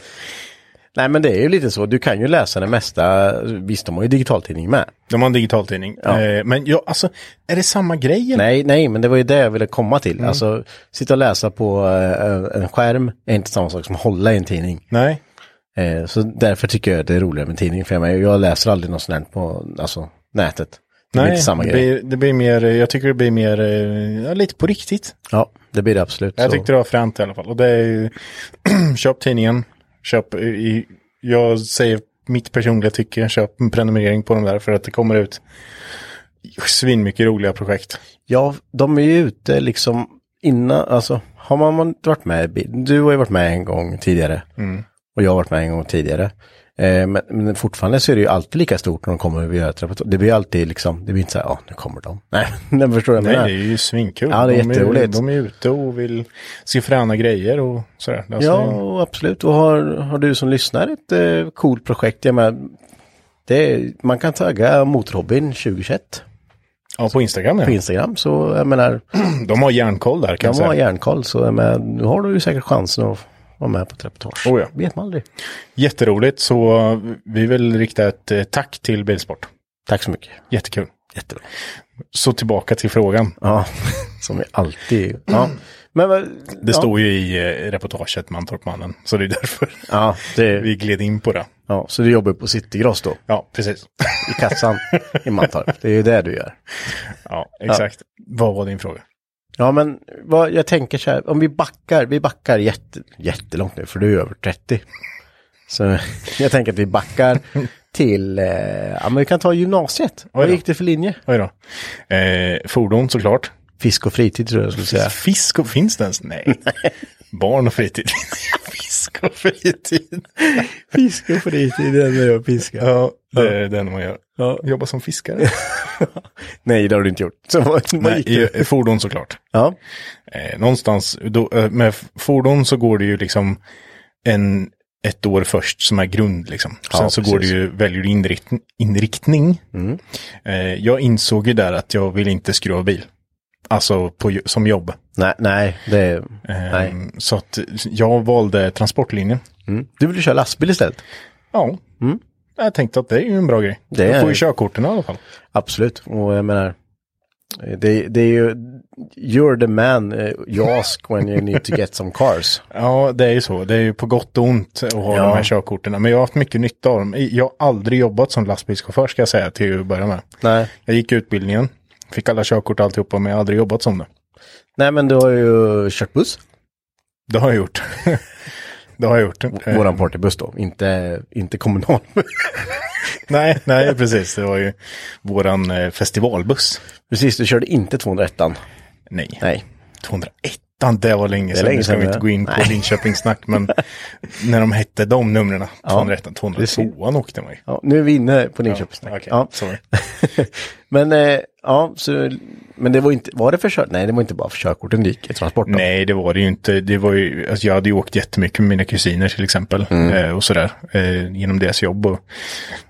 nej men det är ju lite så, du kan ju läsa det mesta, visst de har ju digitaltidning med. De har en digitaltidning. Ja. Eh, men ja, alltså, är det samma grej? eller? Nej, nej, men det var ju det jag ville komma till. Mm. Alltså, sitta och läsa på eh, en skärm är inte samma sak som att hålla i en tidning. Nej. Eh, så därför tycker jag att det är roligare med tidning. För jag, menar, jag läser aldrig något sånt på alltså, nätet. Nej, inte samma det grej. blir, det blir mer, jag tycker det blir mer, ja, lite på riktigt. Ja, det blir det absolut. Jag så. tyckte det var fränt i alla fall. Och det är ju, köp tidningen, köp i, jag säger mitt personliga tycke, köp en prenumerering på dem där för att det kommer ut svin mycket roliga projekt. Ja, de är ju ute liksom innan, alltså har man, varit med, du har ju varit med en gång tidigare. Mm. Och jag har varit med en gång tidigare. Eh, men, men fortfarande så är det ju alltid lika stort när de kommer ett reportage. Det blir alltid liksom, det blir inte så här, ja nu kommer de. Nej, men förstår vad Nej, jag det är menar? ju svinkul. Ja, det är de jätteroligt. de är ute och vill se fräna grejer och sådär. Alltså, Ja, och absolut. Och har, har du som lyssnar ett eh, coolt projekt, jag menar, det är, man kan tagga Motorhobbyn 2021 ja, på Instagram ja. på Instagram. Så jag menar, De har järnkoll där kan jag de säga. har järnkoll. Så jag menar, nu har du ju säkert chansen att vara med på ett reportage. Oh ja. vet man aldrig. Jätteroligt, så vi vill rikta ett eh, tack till Bilsport. Tack så mycket. Jättekul. Jättebra. Så tillbaka till frågan. Ja, som vi alltid. Ja, men Det ja. står ju i eh, reportaget Mantorpmannen, så det är därför Ja, det, vi gled in på det. ja, så du jobbar på Citygross då? Ja, precis. I kassan i Mantorp. Det är ju det du gör. Ja, exakt. Vad var din fråga? Ja, men vad, jag tänker så här, om vi backar, vi backar jätte, jättelångt nu, för du är över 30. Så jag tänker att vi backar till, eh, ja men vi kan ta gymnasiet. Vad gick det för linje? Oj då. Eh, fordon såklart. Fisk och fritid tror jag skulle säga. Fisk och finns det ens? Nej. Barn och fritid. Fisk och fritid. Fisk och fritid, det är när jag fiskar. Ja, det är det man gör. Ja. Jobba som fiskare. Nej, det har du inte gjort. Så vad, Nej, i, i fordon såklart. Ja, Eh, någonstans, då, eh, med fordon så går det ju liksom en, ett år först som är grund liksom. Ja, Sen så går det precis. ju, väljer du inriktning. inriktning. Mm. Eh, jag insåg ju där att jag vill inte skruva bil. Alltså på, som jobb. nej, nej, det, Eh, nej. Så att jag valde transportlinjen. Mm. Du vill köra lastbil istället? Ja. Mm. Jag tänkte att det är ju en bra grej. Det är- får ju körkorten i alla fall. Absolut, och jag menar, det, det är ju, you're the man eh, you ask when you need to get some cars. Ja, det är ju så. Det är ju på gott och ont att ha Ja. de här körkorten. Men jag har haft mycket nytta av dem. Jag har aldrig jobbat som lastbilschaufför ska jag säga till att börja med. Nej, Jag gick utbildningen, fick alla körkort och alltihopa, men jag har aldrig jobbat som det. nej men du har ju kört buss, Det har jag gjort. det har jag gjort. Eh, våran partybuss då, inte, inte kommunal. Nej, nej, precis. Det var ju våran eh, festivalbuss. Precis, du körde inte 201 Nej, Nej. 201 det var länge sedan. länge Nu ska vi inte ja. gå in på Nej. Linköpingssnack, men när de hette de numren, 201, 202 precis. åkte man ju. Ja, nu är vi inne på Linköpingssnack. Ja. sorry. men eh, ja, så, men det var inte, var det för kör, nej det var inte bara för körkorten du gick i transport då. Nej, det var det ju inte. Det var ju, alltså jag hade ju åkt jättemycket med mina kusiner till exempel. Mm. Eh, och sådär. Eh, genom deras jobb. Och,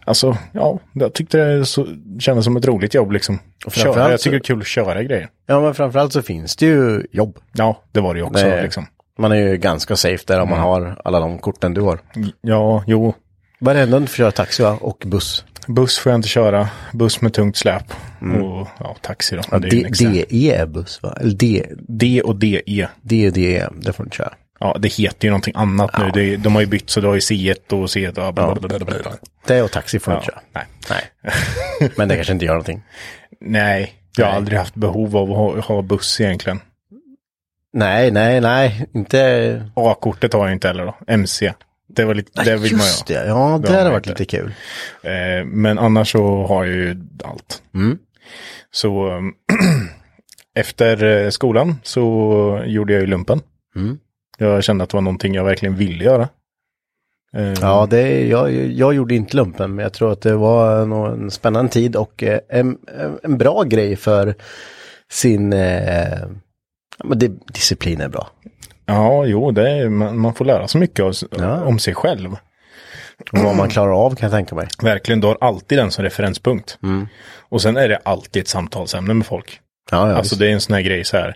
alltså, ja, jag tyckte det så, kändes som ett roligt jobb liksom. Köra, framförallt jag tycker det är kul att köra grejer. Ja, men framförallt så finns det ju jobb. Ja, det var det ju också Det- liksom. Man är ju ganska safe där om man Mm. har alla de korten du har. Ja, jo. Vad är det du får köra taxi va? Och buss? Buss får jag inte köra. Buss med tungt släp. Och ja, taxi då. Ja, det är. DE är buss va? Eller D, D och DE. D, D, det får du inte köra. Ja, det heter ju någonting annat nu. Det, de har ju bytt så du har ju C1 och C1 och bla, bla, bla, bla, bla. Det och taxi får du inte Ja, köra. nej. Nej. Men det kanske inte gör någonting. nej, jag har Nej. aldrig haft behov av att ha, ha buss egentligen. Nej, nej, nej, inte... A-kortet har jag inte heller då. MC. Det var lite, det vill man ju Just det, ja det har hade varit lite kul. Eh, men annars så har jag ju allt. Mm. Så um, efter eh, skolan så gjorde jag ju lumpen. Mm. Jag kände att det var någonting jag verkligen ville göra. Eh, Ja, det, jag, jag gjorde inte lumpen, men jag tror att det var en spännande tid och eh, en, en bra grej för sin... Eh, men det, disciplin är bra. Ja jo, det är, man, man får lära sig mycket av, Ja. om sig själv. Och vad man klarar av kan jag tänka mig. Verkligen, du har alltid den som referenspunkt. Mm. Och sen är det alltid ett samtalsämne med folk. Ja, ja, Alltså det är en sån här grej så här.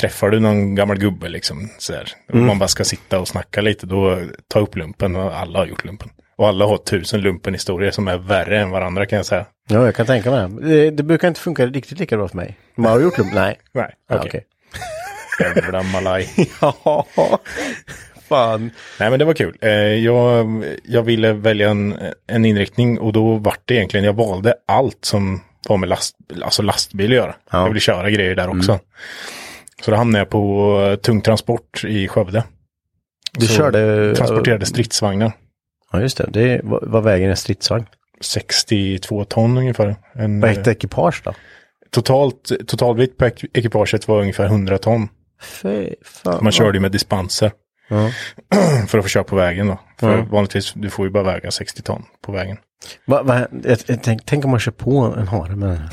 Träffar du någon gammal gubbe liksom så här. Mm. Om man bara ska sitta och snacka lite då ta upp lumpen och alla har gjort lumpen. Och alla har tusen lumpenhistorier som är värre än varandra kan jag säga. ja, jag kan tänka mig det. det. Brukar inte funka riktigt lika bra för mig. Man har gjort lumpen? Nej. Nej, okej. okej. Jävla malaj. Ja, fan. Nej men det var kul. Eh, jag, jag ville välja en, en inriktning och då vart det egentligen, jag valde allt som var med last, alltså lastbil att göra. Ja. Mm. Jag ville köra grejer där också. Så då hamnade jag på eh, tung transport i Skövde. Du Så körde... Transporterade stridsvagnar. Ja, just det. Det var vägen en stridsvagn. 62 ton ungefär. En, Vad eh, hette ekipage då? totalt, totalvikt på ek- ekipaget var ungefär 100 ton. Fy fan. Man körde ju med dispenser. Ja. för att få köra på vägen då. För Ja. vanligtvis, du får ju bara väga 60 ton på vägen. Va, va, jag, jag, tänk, tänk om man kör på en hare med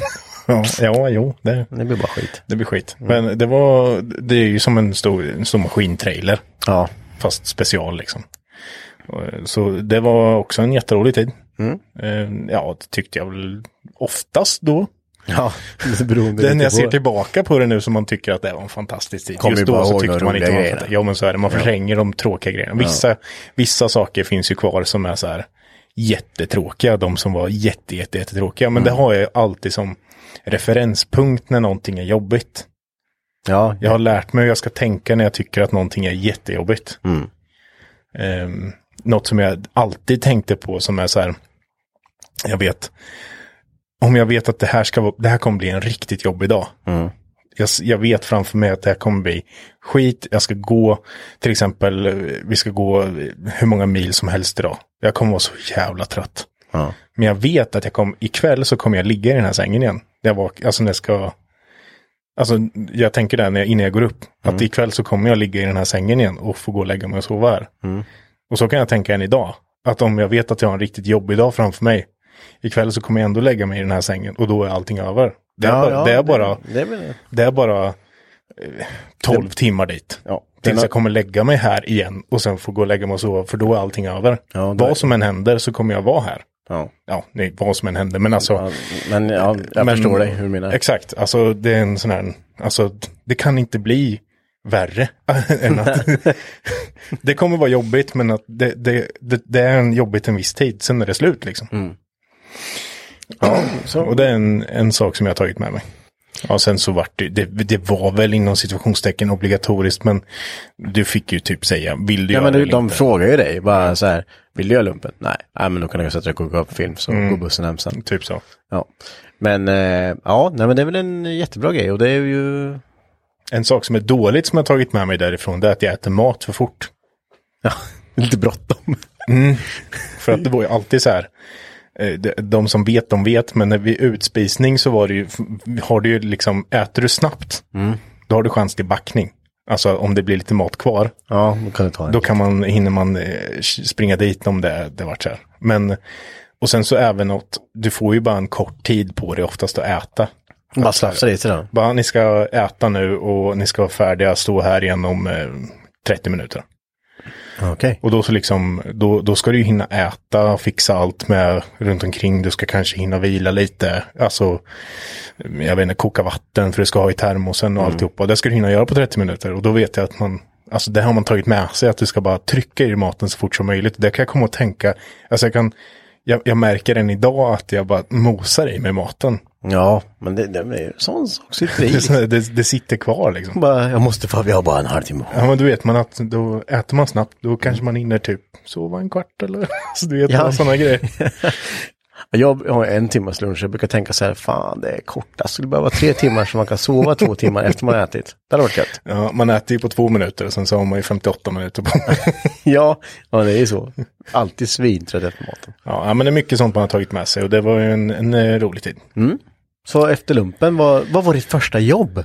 Ja, ja jo, det, Det blir bara skit. det blir skit. Men det var, det är ju som en stor, en stor maskintrailer. Ja. Fast special liksom. Så det var också en jätterolig tid. Mm. Eh, Ja, det tyckte jag väl oftast då. Ja, när lite jag ser på. tillbaka på det nu som man tycker att det var en fantastisk tid. Kommer Just då så tyckte man inte fantastiskt. Ja men så är det, man förtränger de tråkiga grejerna. Vissa, vissa saker finns ju kvar som är så här jättetråkiga. De som var jätte, jätte, jättetråkiga. Men Mm. det har jag alltid som referenspunkt när någonting är jobbigt. Ja, Jag har lärt mig hur jag ska tänka när jag tycker att någonting är jättejobbigt. Mm. Um, något som jag alltid tänkte på som är så här, jag vet, om jag vet att det här, ska det här kommer bli en riktigt jobbig dag. Mm. Jag, jag vet framför mig att det här kommer bli skit, jag ska gå, till exempel, eh, vi ska gå eh, hur många mil som helst idag. Jag kommer vara så jävla trött. ja. Men jag vet att jag kommer, ikväll så kommer jag ligga i den här sängen igen. Jag vak, alltså när jag ska, alltså jag tänker där när jag, innan jag går upp, att ikväll så kommer jag ligga i den här sängen igen och få gå och lägga mig och sova här. Och så kan jag tänka än idag, att om jag vet att jag har en riktigt jobbig dag framför mig, ikväll så kommer jag ändå lägga mig i den här sängen och då är allting över. Det är Ja, bara, ja, det är bara, Det det är bara eh, 12 timmar dit. Ja. Tills Den- jag kommer lägga mig här igen och sen få gå och lägga mig och sova, för då är allting över. Ja, Vad som än händer så kommer jag vara här. Ja. Ja, nej, vad som än händer, men alltså. ja. Men ja, jag men- förstår dig hur du menar. Exakt, alltså det är en sån här, alltså det kan inte bli värre. än att, det kommer vara jobbigt men att det, det, det, det är en jobbigt en viss tid, sen är det slut liksom. Ja, så. Och det är en, en sak som jag har tagit med mig. Ja, sen så vart det, det, det var väl inom situationstecken obligatoriskt, men du fick ju typ säga, vill du Ja, göra men du, de inte? frågar ju dig bara så här, vill du göra lumpen? Nej, nej men då kan jag sätta dig och koka upp film så går bussen hem sen. Typ så. Ja. Men eh, ja, nej men det är väl en jättebra grej och det är ju, En sak som är dåligt som jag tagit med mig därifrån, det är att jag äter mat för fort. ja, lite bråttom. För att det var ju alltid så här, de- de som vet, de vet, men vid utspisning så var det ju, har du ju liksom, äter du snabbt, då har du chans till backning. Alltså om det blir lite mat kvar, Ja, då kan du ta en. då kan man, hinner man eh, springa dit om det, det vart så här. Men, och sen så även något, du får ju bara en kort tid på dig oftast att äta. Bara slafsa dit till den. Bara ni ska äta nu och ni ska vara färdiga, stå här igen om eh, 30 minuter. Okej. Och då så liksom, då, då ska du hinna äta, fixa allt med runt omkring. Du ska kanske hinna vila lite. Alltså, jag vet inte, koka vatten för du ska ha i termosen och alltihopa. Det ska du hinna göra på 30 minuter. Och då vet jag att man, alltså det har man tagit med sig, att du ska bara trycka i maten så fort som möjligt. Det kan jag komma att tänka, alltså jag kan, jag, jag märker än idag att jag bara mosar i mig maten. Ja, men det, det är ju sån sak sitter i. det, det sitter kvar liksom. Bara, jag måste få, vi har bara en halvtimme. Ja men då vet man att då äter man snabbt, då kanske man hinner typ sova en kvart eller så du vet, Ja. sådana grejer. Jag har en timmas lunch, jag brukar tänka så här, fan det är kort, det skulle behöva vara tre timmar så man kan sova två timmar efter man har ätit. Det hade varit gött. Ja, man äter ju på två minuter och sen så har man ju 58 minuter på Ja, ja det är ju så. Alltid svintrött efter maten. ja, men det är mycket sånt man har tagit med sig och det var ju en, en eh, rolig tid. Så efter lumpen, vad, vad var ditt första jobb?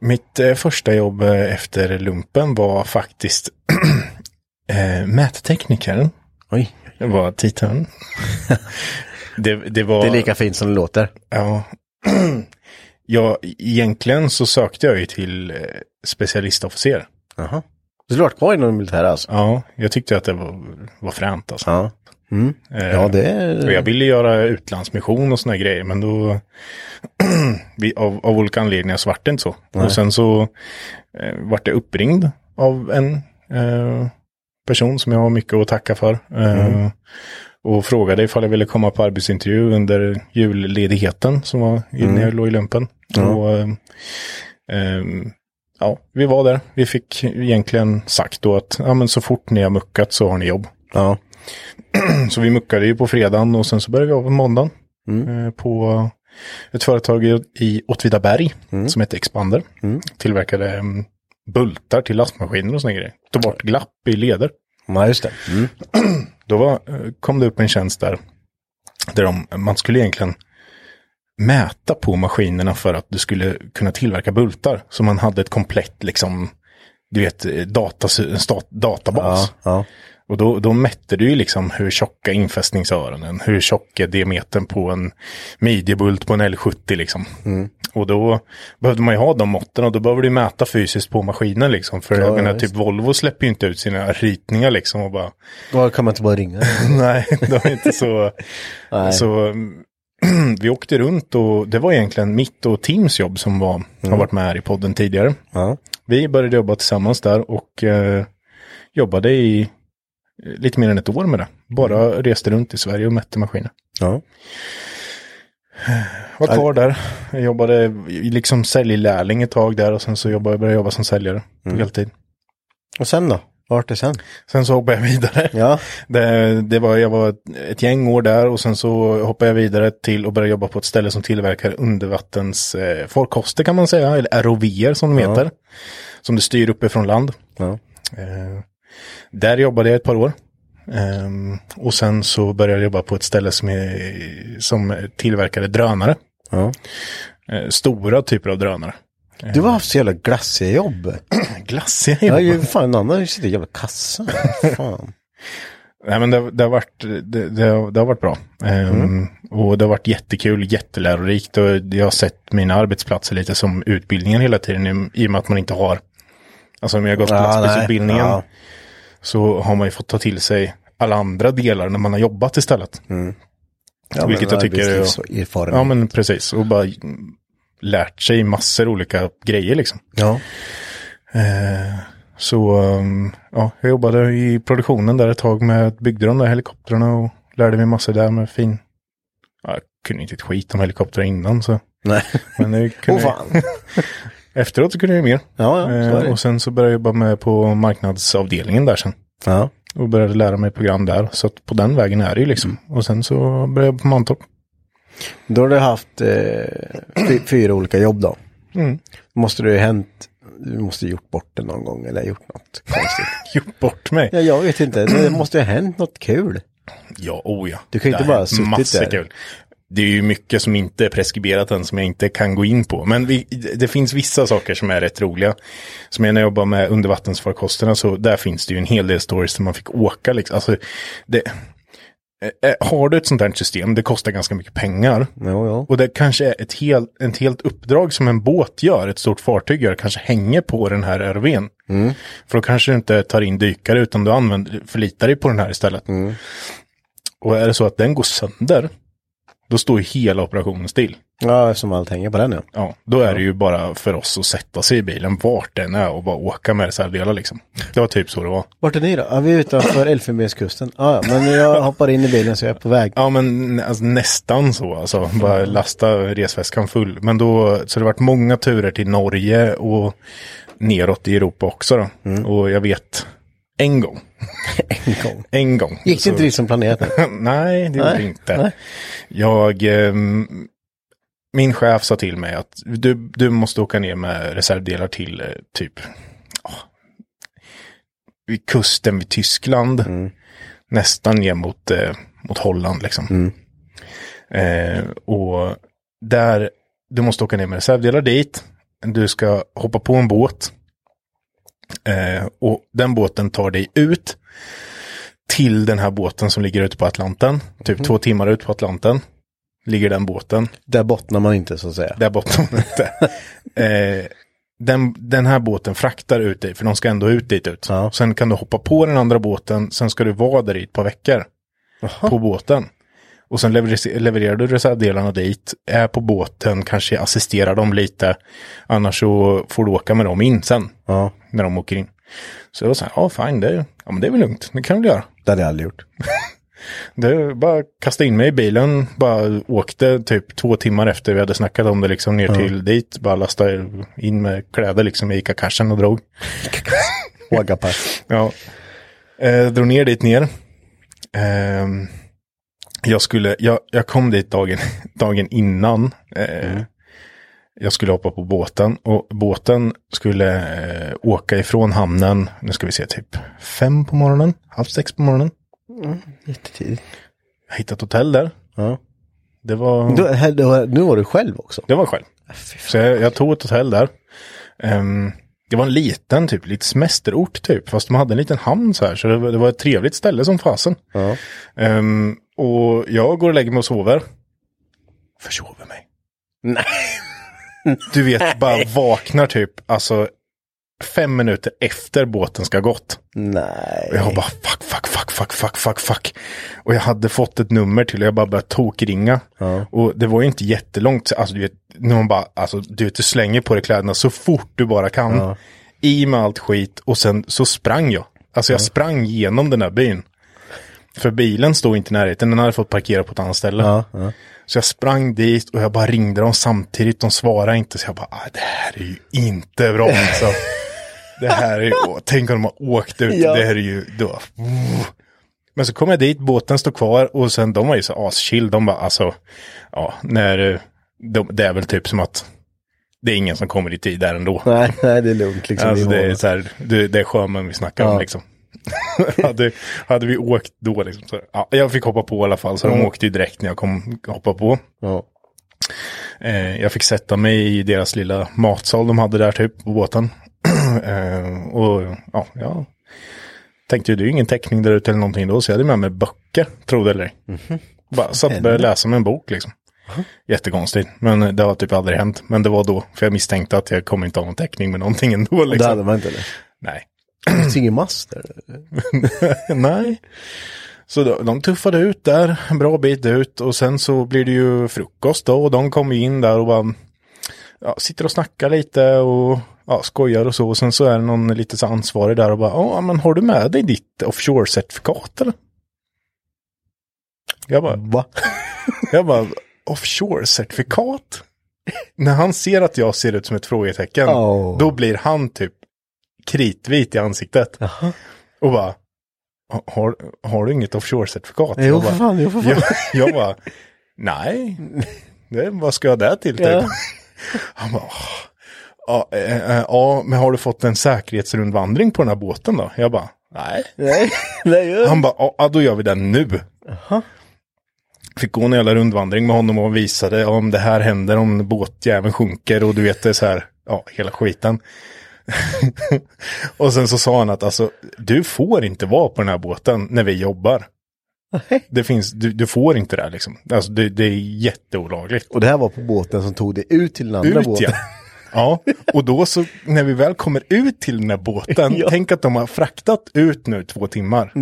Mitt eh, första jobb eh, efter lumpen var faktiskt eh, mättekniker. Oj, Det var titeln. det, det var... det är lika fint som det låter. Ja. ja, egentligen så sökte jag ju till eh, specialistofficer. Jaha. Du skulle varit kvar inom militära alltså? Ja, jag tyckte att det var, var fränt alltså. Ja. Mm. Eh, Ja, det är... Jag ville göra utlandsmission och såna grejer, men då vi, av, av olika anledningar så vart det inte så. Och sen så eh, vart jag uppringd av en eh, person som jag har mycket att tacka för. Eh, Och frågade ifall jag ville komma på arbetsintervju under julledigheten som var innan jag låg i lumpen. Och, eh, ehm, ja, vi var där. Vi fick egentligen sagt då att ja, men så fort ni har muckat så har ni jobb. Ja. Så vi muckade ju på fredagen och sen så började vi av på måndagen. Eh, på ett företag i- Åtvidaberg som heter Expander. Tillverkade mm, bultar till lastmaskiner och såna grejer. Tog bort glapp i leder. ja, just det. Mm. Då var, eh, kom det upp en tjänst där, där de, man skulle egentligen mäta på maskinerna för att du skulle kunna tillverka bultar. Så man hade ett komplett, liksom, du vet, eh, datas, stat, databas. Ja, ja. Och då, då mätte du ju liksom hur tjocka infästningsöronen, hur tjock är diametern på en midjebult på en L70 liksom. Och då behövde man ju ha de måtten och då behöver du mäta fysiskt på maskinen liksom. För jag Ja, menar, ja, typ Volvo släpper ju inte ut sina ritningar liksom och bara Då kan man inte bara ringa. Nej, det var inte så. Så mm, vi åkte runt och det var egentligen mitt och Teams jobb som var, har varit med här i podden tidigare. Ja. Vi började jobba tillsammans där och eh, jobbade i lite mer än ett år med det. Bara reste runt i Sverige och mätte maskiner. Ja. Var kvar där. Jag jobbade liksom säljlärling ett tag där och sen så jobbade, började jag jobba som säljare på heltid. Och sen då? Vart är sen? Sen så hoppade jag vidare. Ja. Det, det var, jag var ett, gäng år där och sen så hoppade jag vidare till och började jobba på ett ställe som tillverkar undervattens eh, farkoster kan man säga, eller ROVer som de heter. Som du styr uppifrån land. Ja. Eh, där jobbade jag ett par år. Ehm, och sen så började jag jobba på ett ställe som, är, som tillverkade drönare. Ja. Eh, stora typer av drönare. Du har haft så jävla glassiga jobb. Glassiga Ja, jobb. ju fan en annan sitter i jävla kassa. Fan. Nej men det, det, har varit, det, det, har- det har varit bra. Ehm, Och det har varit jättekul, jättelärorikt och jag har sett mina arbetsplatser lite som utbildningen hela tiden i, i och med att man inte har, alltså om jag har gått Ja, nej. lastbilsutbildningen Ja. Så har man ju fått ta till sig alla andra delar när man har jobbat istället. Ja, Vilket jag tycker är-. Ja men precis, och bara lärt sig massor olika grejer liksom. Ja. Eh, så um, ja, jag jobbade i produktionen där ett tag med, byggde de där helikoptrarna och lärde mig massor där med fin. Ja, jag kunde inte ett skit om helikoptrar innan så. Nej. Men Åh kunde fan. Efteråt så kunde jag mer. Ja, ja, Eh, och sen så började jag jobba med på marknadsavdelningen där sen. Ja. Och började lära mig program där. Så på den vägen är det ju liksom. Och sen så började jag på Mantorp. Då har du haft eh, fy, fyra olika jobb då. Mm. Måste det ju hänt, du måste ju gjort bort det någon gång eller gjort något konstigt. Gjort bort mig. Ja, jag vet inte, det måste ju ha hänt något kul. Ja, oh ja. Du kan ju inte bara ha suttit massor där. Kul. Det är ju mycket som inte är preskriberat än som jag inte kan gå in på. Men vi, det finns vissa saker som är rätt roliga. Som jag när jag jobbar med undervattensfarkosterna så där finns det ju en hel del stories där man fick åka liksom. Alltså, det, eh, eh, har du ett sånt här system, det kostar ganska mycket pengar. Jo, jo. Och det kanske är ett, hel, ett helt uppdrag som en båt gör, ett stort fartyg gör, kanske hänger på den här RVn. För då kanske du inte tar in dykare utan du använder, förlitar dig på den här istället. Och är det så att den går sönder, då står ju hela operationen still. Ja, som allt hänger på den ja. Ja, då är det ju bara för oss att sätta sig i bilen vart den är och bara åka med reservdelar liksom. Det var typ så det var. Vart är ni då? Ja, vi är utanför Elfenbenskusten. Ja, ja, men jag hoppar in i bilen så jag är på väg. Ja men alltså, nästan så alltså. Bara lasta resväskan full. Men då, så det varit många turer till Norge och neråt i Europa också då. Och jag vet en gång. En gång. En gång. Gick det inte riktigt som planerat? Nej, det gjorde det inte. nej. Jag, ehm, min chef sa till mig att du, du måste åka ner med reservdelar till eh, typ ja, vid kusten vid Tyskland. Mm. Nästan ner mot, eh, mot Holland liksom. Mm. Eh, och där, du måste åka ner med reservdelar dit. Du ska hoppa på en båt. Eh, och den båten tar dig ut till den här båten som ligger ute på Atlanten. Typ två timmar ut på Atlanten. Ligger den båten. Där bottnar man inte så att säga. Där bottnar man inte. eh, den, den här båten fraktar ut dig, för de ska ändå ut dit ut. Ja. Sen kan du hoppa på den andra båten, sen ska du vara där i ett par veckor. På båten. Och sen levererar, levererar du reservdelarna dit, är på båten, kanske assisterar dem lite. Annars så får du åka med dem in sen, Ja, när de åker in. Så jag var så här, ja fine, det, ja, men det är väl lugnt, det kan vi göra. det hade jag aldrig gjort. Det bara kasta in mig i bilen, bara åkte typ två timmar efter vi hade snackat om det liksom ner till dit, bara lasta in med kläder liksom i Ica-cashen och drog. Wagapass. Ja. Eh, drog ner dit ner. Ehm, jag skulle, jag, jag kom dit dagen, dagen innan. Eh, Jag skulle hoppa på båten och båten skulle eh, åka ifrån hamnen, nu ska vi se, typ fem på morgonen, halv sex på morgonen. Jättetidigt. Jag hittade ett hotell där. Ja. Det var... Du, här, var- nu var du själv också. Det var själv. Så jag, jag tog ett hotell där. Ehm, det var en liten, typ, lite semesterort typ. Fast de hade en liten hamn så här. Så det, var- det var ett trevligt ställe som fasen. Ja. Ehm, och jag går och lägger mig och sover. Försover mig. Nej. Du vet, bara vaknar typ, alltså fem minuter efter båten ska gått. Nej. Och jag bara fuck, fuck, fuck, fuck, fuck, fuck, fuck. Och jag hade fått ett nummer till och jag bara började tokringa. Ja. Och det var ju inte jättelångt. Alltså du vet, när man bara, alltså du vet, du slänger på dig kläderna så fort du bara kan. Ja. I med allt skit och sen så sprang jag. Alltså jag sprang genom den här byn. För bilen stod inte i närheten, den hade fått parkera på ett annat ställe. Ja, ja. Så jag sprang dit och jag bara ringde dem samtidigt, de svarade inte. Så jag bara, ah, det här är ju inte bra alltså. Det här är ju, tänk om de har åkt ut, Ja. det här är ju, då. Men så kom jag dit, båten stod kvar och sen de var ju så aschill, de bara alltså, ja, när, eh, de, det är väl typ som att det är ingen som kommer i tid där ändå. Nej, nej, det är lugnt liksom. Alltså det är så här, det, det är sjömän vi snackar om Ja. liksom. hade, hade vi åkt då liksom, så, ja, jag fick hoppa på i alla fall, så de åkte ju direkt när jag kom hoppa på. Ja. Eh, jag fick sätta mig i deras lilla matsal de hade där typ på båten. eh, och ja, ja, tänkte ju det är ju ingen täckning där ute eller någonting då, så jag hade med mig böcker, tro det eller ej. Bara satt och började läsa med en bok liksom. Jättekonstigt, men det har typ aldrig hänt. Men det var då, för jag misstänkte att jag kommer inte ha någon täckning med någonting ändå Det liksom. hade man inte eller? Nej. Finns ingen mast där. Nej. Så de, de tuffade ut där en bra bit ut och sen så blir det ju frukost då och de kommer in där och bara ja, sitter och snackar lite och ja, skojar och så. Och sen så är det någon lite så ansvarig där och bara, ja men har du med dig ditt offshore-certifikat eller? Jag bara, Va? jag bara, offshore-certifikat? När han ser att jag ser ut som ett frågetecken, Oh. då blir han typ kritvit i ansiktet. Och bara, "Ha- har, har du inget offshore-certifikat? Jo, Jag för bara, fan, jo, för fan. Jag, jag bara, nej, det, vad ska jag där till? Typ. Ja. Han bara, "Åh, ja, eh, ja, men har du fått en säkerhetsrundvandring på den här båten då? Jag bara, nej. Nej, nej. Han bara, "Ja, ja, då gör vi den nu. Fick gå en jävla rundvandring med honom och visade om det här händer, om båtjäveln sjunker och du vet det så här, ja, hela skiten. och sen så sa han att alltså, du får inte vara på den här båten när vi jobbar. Det finns, du, du får inte det här liksom. Alltså det, det är jätteolagligt. Och det här var på båten som tog det ut till den andra Ut båten. ja. Ja, och då så när vi väl kommer ut till den här båten, Ja. tänk att de har fraktat ut nu två timmar.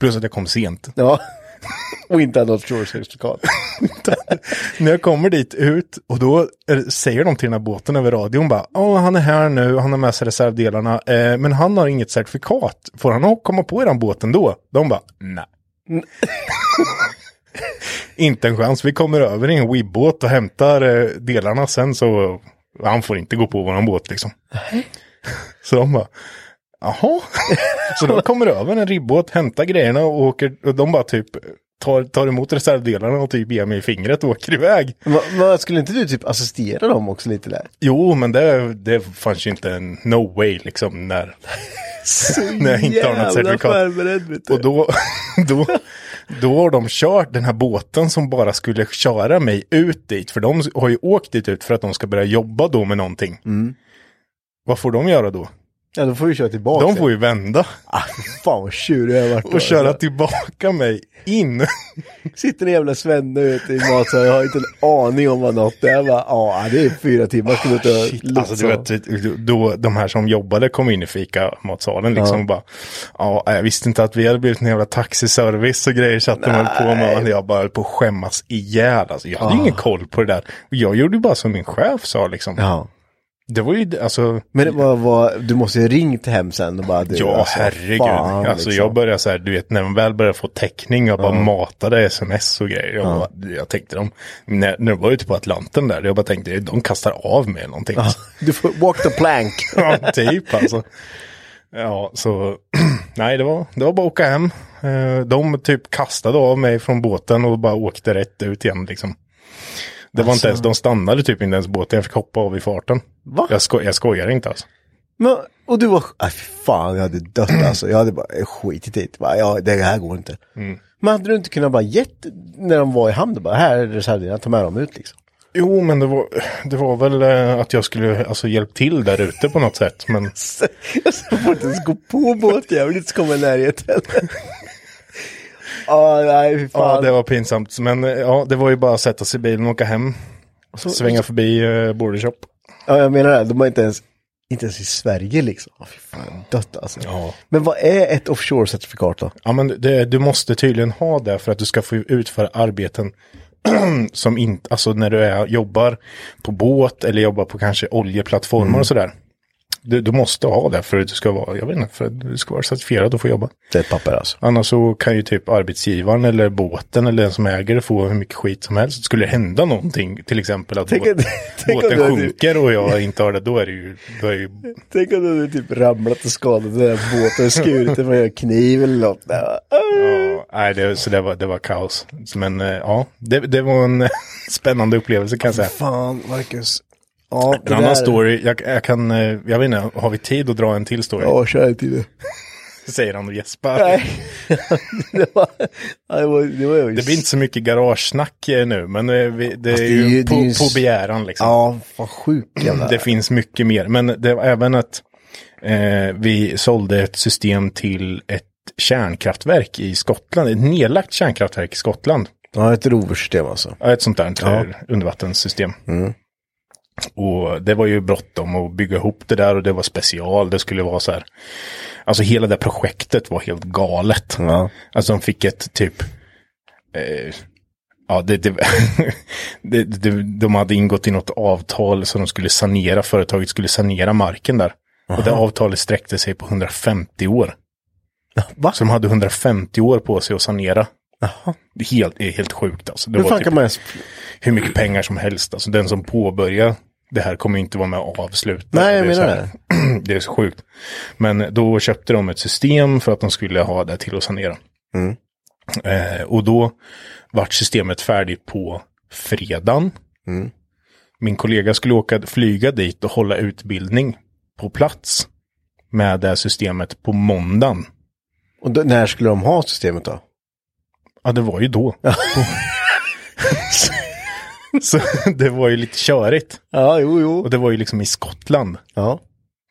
Plus att jag kom sent. Ja. Och inte hade något shore-certifikat. När jag kommer dit ut och då säger de till den här båten över radion bara, ja han är här nu, han har med sig reservdelarna, eh, men han har inget certifikat. Får han komma på eran båten då? De bara, nej. inte en chans, vi kommer över i en webbåt och hämtar eh, delarna sen så han får inte gå på våran båt liksom. så de bara, jaha. så de kommer över en ribbåt, hämtar grejerna och åker, och de bara typ tar, tar emot reservdelarna och typ ger mig fingret och åker iväg. Men, men skulle inte du typ assistera dem också lite där? Jo, men det, det fanns ju inte en no way liksom när, när jag inte har något certifikat. Och då, då, då har de kört den här båten som bara skulle köra mig ut dit. För de har ju åkt dit ut för att de ska börja jobba då med någonting. Vad får de göra då? Ja, då får vi köra tillbaka. De får ju vända Ah, fan vad tjurig jag har varit. och köra tillbaka mig in. Sitter en jävla svenne ute i matsalen, jag har inte en aning om vad något är. Ja, det är fyra timmar. Ska ut och Shit, alltså du vet, då, de här som jobbade kom in i fika matsalen liksom Ja. och bara, ja, jag visste inte att vi hade blivit en jävla taxiservice och grejer så att de höll på med, och jag bara höll på att skämmas ihjäl. Alltså, jag hade ju ingen koll på det där. Jag gjorde bara som min chef sa liksom. Ja. Det var ju, alltså, Men det var, var, du måste ju ringt hem sen och bara du, ja alltså, herregud. fan, alltså liksom. jag började så här, du vet när man väl började få täckning, jag bara matade sms och grejer. Jag, bara, jag tänkte de, när, när de var ute på Atlanten där, jag bara tänkte de kastar av mig någonting. Ja, Du får walk the plank. Ja, typ alltså. Ja, så nej, det var, det var bara att åka hem. Eh, De typ kastade av mig från båten och bara åkte rätt ut igen liksom. Det var inte ens, de stannade typ inte ens båten, jag fick hoppa av i farten. Va? Jag, sko jag skojar inte alltså. Men, och du var, nej fy fan jag hade dött alltså. Jag hade bara skitit i det. Ja, det här går inte. Mm. Men hade du inte kunnat bara gett, när de var i hamn, bara här är reservdelarna, ta med dem ut liksom. Jo, men det var, det var väl eh, att jag skulle alltså hjälpt till där ute på något sätt. Men Jag får inte ens gå på båtjäveln, inte komma i närheten. Ja, nej ja, det var pinsamt. Men ja, det var ju bara att sätta sig i bilen och åka hem. Svänga förbi eh, Border Shop. Ja, jag menar det. De har inte ens, inte ens i Sverige liksom. Ja, fy fan, dött alltså. Ja. Men vad är ett offshore-certifikat då? Ja, men det, du måste tydligen ha det för att du ska få utföra arbeten som inte, alltså när du är, jobbar på båt eller jobbar på kanske oljeplattformar och sådär. Du, du måste ha det för att du ska vara, jag vet inte, för att du ska vara certifierad och få jobba. Det är ett papper alltså. Annars så kan ju typ arbetsgivaren eller båten eller den som äger det få hur mycket skit som helst. Skulle det hända någonting, till exempel att Tänk båt, tänk båten du hade- sjunker och jag inte har det, då är det ju, då är ju Tänk om du typ ramlat och skadat den där båten skurit med en kniv eller något. Ja. Ja, nej, det, så det var, det var kaos. Men eh, ja, det, det var en spännande upplevelse kan jag säga. Fan, Marcus. Ja, En annan där- story, jag, jag kan, eh, jag vet inte, har vi tid att dra en till story? Ja, kör inte det. Säger han och gäspar. Nej. det var, det var, det var. Det blir inte så mycket garagesnack eh, nu, men eh, vi, det Fast är det är ju, ju- på, är ju på begäran liksom. Ja, vad sjuk jävla... Det finns mycket mer, men det var även att eh, vi sålde ett system till ett kärnkraftverk i Skottland, ett nedlagt kärnkraftverk i Skottland. Ja, ett roversystem alltså. Ja, ett sånt där Ja. undervattenssystem. Och det var ju bråttom att bygga ihop det där och det var special. Det skulle vara så här. Alltså hela det projektet var helt galet. Ja. Alltså de fick ett typ. Eh, Ja, det, det, det, det, de hade ingått i något avtal så de skulle sanera, företaget skulle sanera marken där. Och det avtalet sträckte sig på 150 år. Va? Så de hade 150 år på sig att sanera. Det helt, helt sjukt alltså. Det Hur var fan typ kan man ens... hur mycket pengar som helst. Alltså den som påbörjar det här kommer inte vara med och avsluta. Nej, jag det menar här- det är så sjukt. Men då köpte de ett system för att de skulle ha det till att sanera. Mm. Eh, och då vart systemet färdigt på fredagen. Mm. Min kollega skulle åka, flyga dit och hålla utbildning på plats med det här systemet på måndagen. Och då, när skulle de ha systemet då? Ja, det var ju då. så det var ju lite körigt. Ja, jo, jo. Och det var ju liksom i Skottland. Ja,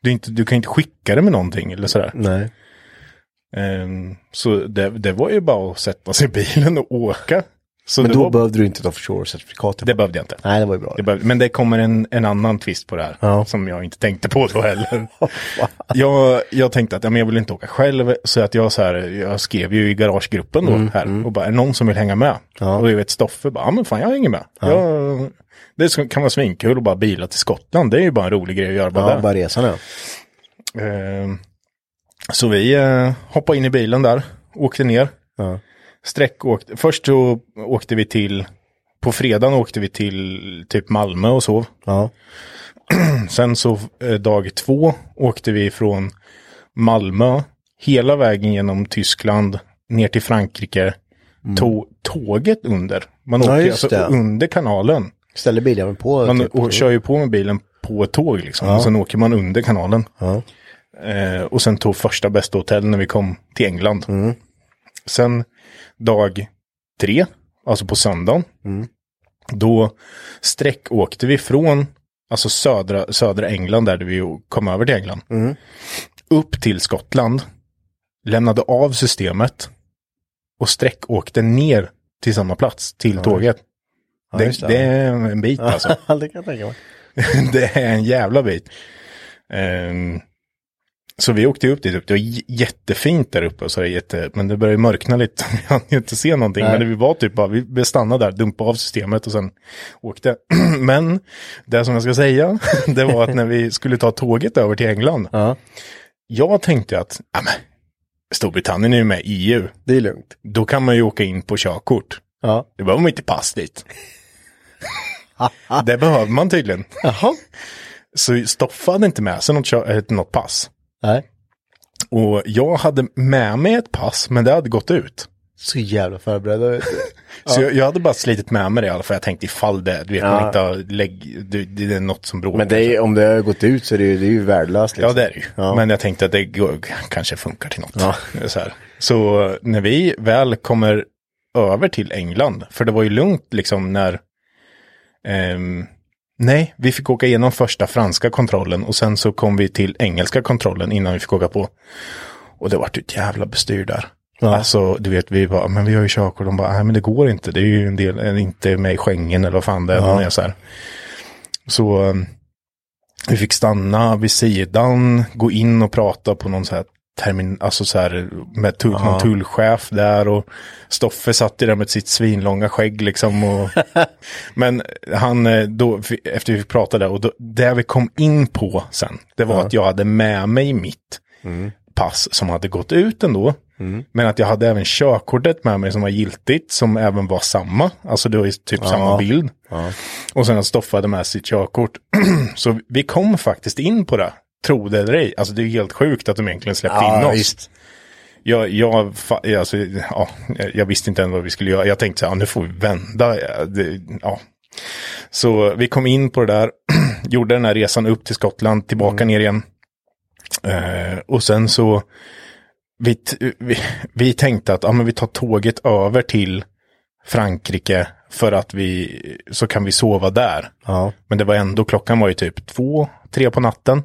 Du, inte, du kan inte skicka det med någonting eller sådär. nej. Ehm, så det, det var ju bara att sätta sig i bilen och åka. Så Men det, då var, behövde du inte ta offshore-certifikatet. det behövde jag inte. Nej, det var ju bra. Det behövde, men det kommer en, en annan twist på det här. Ja. Som jag inte tänkte på då heller. jag, jag tänkte att ja, men jag vill inte åka själv. Så att jag, så här, jag skrev ju i garagegruppen då här. Och bara, är det någon som vill hänga med? Mm, Ja. Och jag vet Stoffe bara, ja men fan jag hänger med. Jag, det kan vara svinkul att bara bila till Skottland. Det är ju bara en rolig grej att göra bara Ja, där. bara resan ja. Ehm, så vi eh, hoppade in i bilen där, åkte ner. Ja. Sträck åkte, först så åkte vi till, på fredagen åkte vi till typ Malmö och sov. Ja. Sen så eh, dag två åkte vi från Malmö hela vägen genom Tyskland ner till Frankrike. Tog tåget under. Man Mm. Ja, åker just alltså det. under kanalen. Ställer bilen på. Man typ. kör ju på med bilen på ett tåg liksom. Och sen åker man under kanalen. Ja. Eh, och sen tog första bästa hotell när vi kom till England. Mm. Sen dag tre, alltså på söndagen. Mm. Då sträckåkte vi från alltså södra, södra England där vi kom över till England. Mm. Upp till Skottland. Lämnade av systemet. Och sträckåkte ner till samma plats, till tåget. Ja, det, det. det är en bit alltså. det kan jag tänka mig. det är en jävla bit. Ehm, så vi åkte upp dit upp. Det var jättefint där uppe. Så är det jätte, men det började mörkna lite. Vi hann ju inte se någonting. Nej. Men vi var typ bara, vi stannade där, dumpade av systemet och sen åkte. men det som jag ska säga, det var att när vi skulle ta tåget över till England. Ja, Jag tänkte att, ja men, Storbritannien är ju med i EU. det är lugnt. Då kan man ju åka in på körkort. Ja. Det behöver man inte pass dit. det behöver man tydligen. Jaha. Så Stoffa hade inte med sig något, något pass. Nej. Och jag hade med mig ett pass, men det hade gått ut. Så jävla förberedda. vet du. Så jag, jag hade bara slitit med mig det i alla fall. Jag tänkte ifall det, du vet, Ja. man inte har lägg, det, det är något som bråkar. Men det är, om det har gått ut så är det ju, det är ju värdelöst. Ja, Liksom. det är det ju. Ja. Men jag tänkte att det går, kanske funkar till något. Ja. Så, så när vi väl kommer över till England, för det var ju lugnt liksom när... ehm, nej, vi fick åka igenom första franska kontrollen och sen så kom vi till engelska kontrollen innan vi fick åka på. Och det vart ett jävla bestyr där. Ja. Alltså, du vet, vi bara, men vi har ju körkort. De bara, nej men det går inte. Det är ju en del, inte med i Schengen eller vad fan det är. Ja. Ja. är så här. Så um, vi fick stanna vid sidan, gå in och prata på någon så här termin, alltså så här med tull, någon tullchef där och Stoffe satt ju där med sitt svinlånga skägg liksom. Och, men han, eh, då, efter vi pratade och då, det vi kom in på sen, det var att jag hade med mig mitt pass som hade gått ut ändå. Men att jag hade även körkortet med mig som var giltigt, som även var samma. Alltså det var typ samma bild. Och sen att Stoffe hade med sitt körkort. så vi kom faktiskt in på det. Tro det eller ej. Alltså det är helt sjukt att de egentligen släppte in Ja, oss. visst. Jag, jag, alltså, ja, jag visste inte än vad vi skulle göra. Jag tänkte så här, ja, nu får vi vända. Det, ja. Så vi kom in på det där, gjorde den här resan upp till Skottland, tillbaka ner igen. Eh, och sen så, vi, vi, vi tänkte att ja, men vi tar tåget över till Frankrike för att vi, så kan vi sova där. Ja. Men det var ändå, klockan var ju typ två, tre på natten.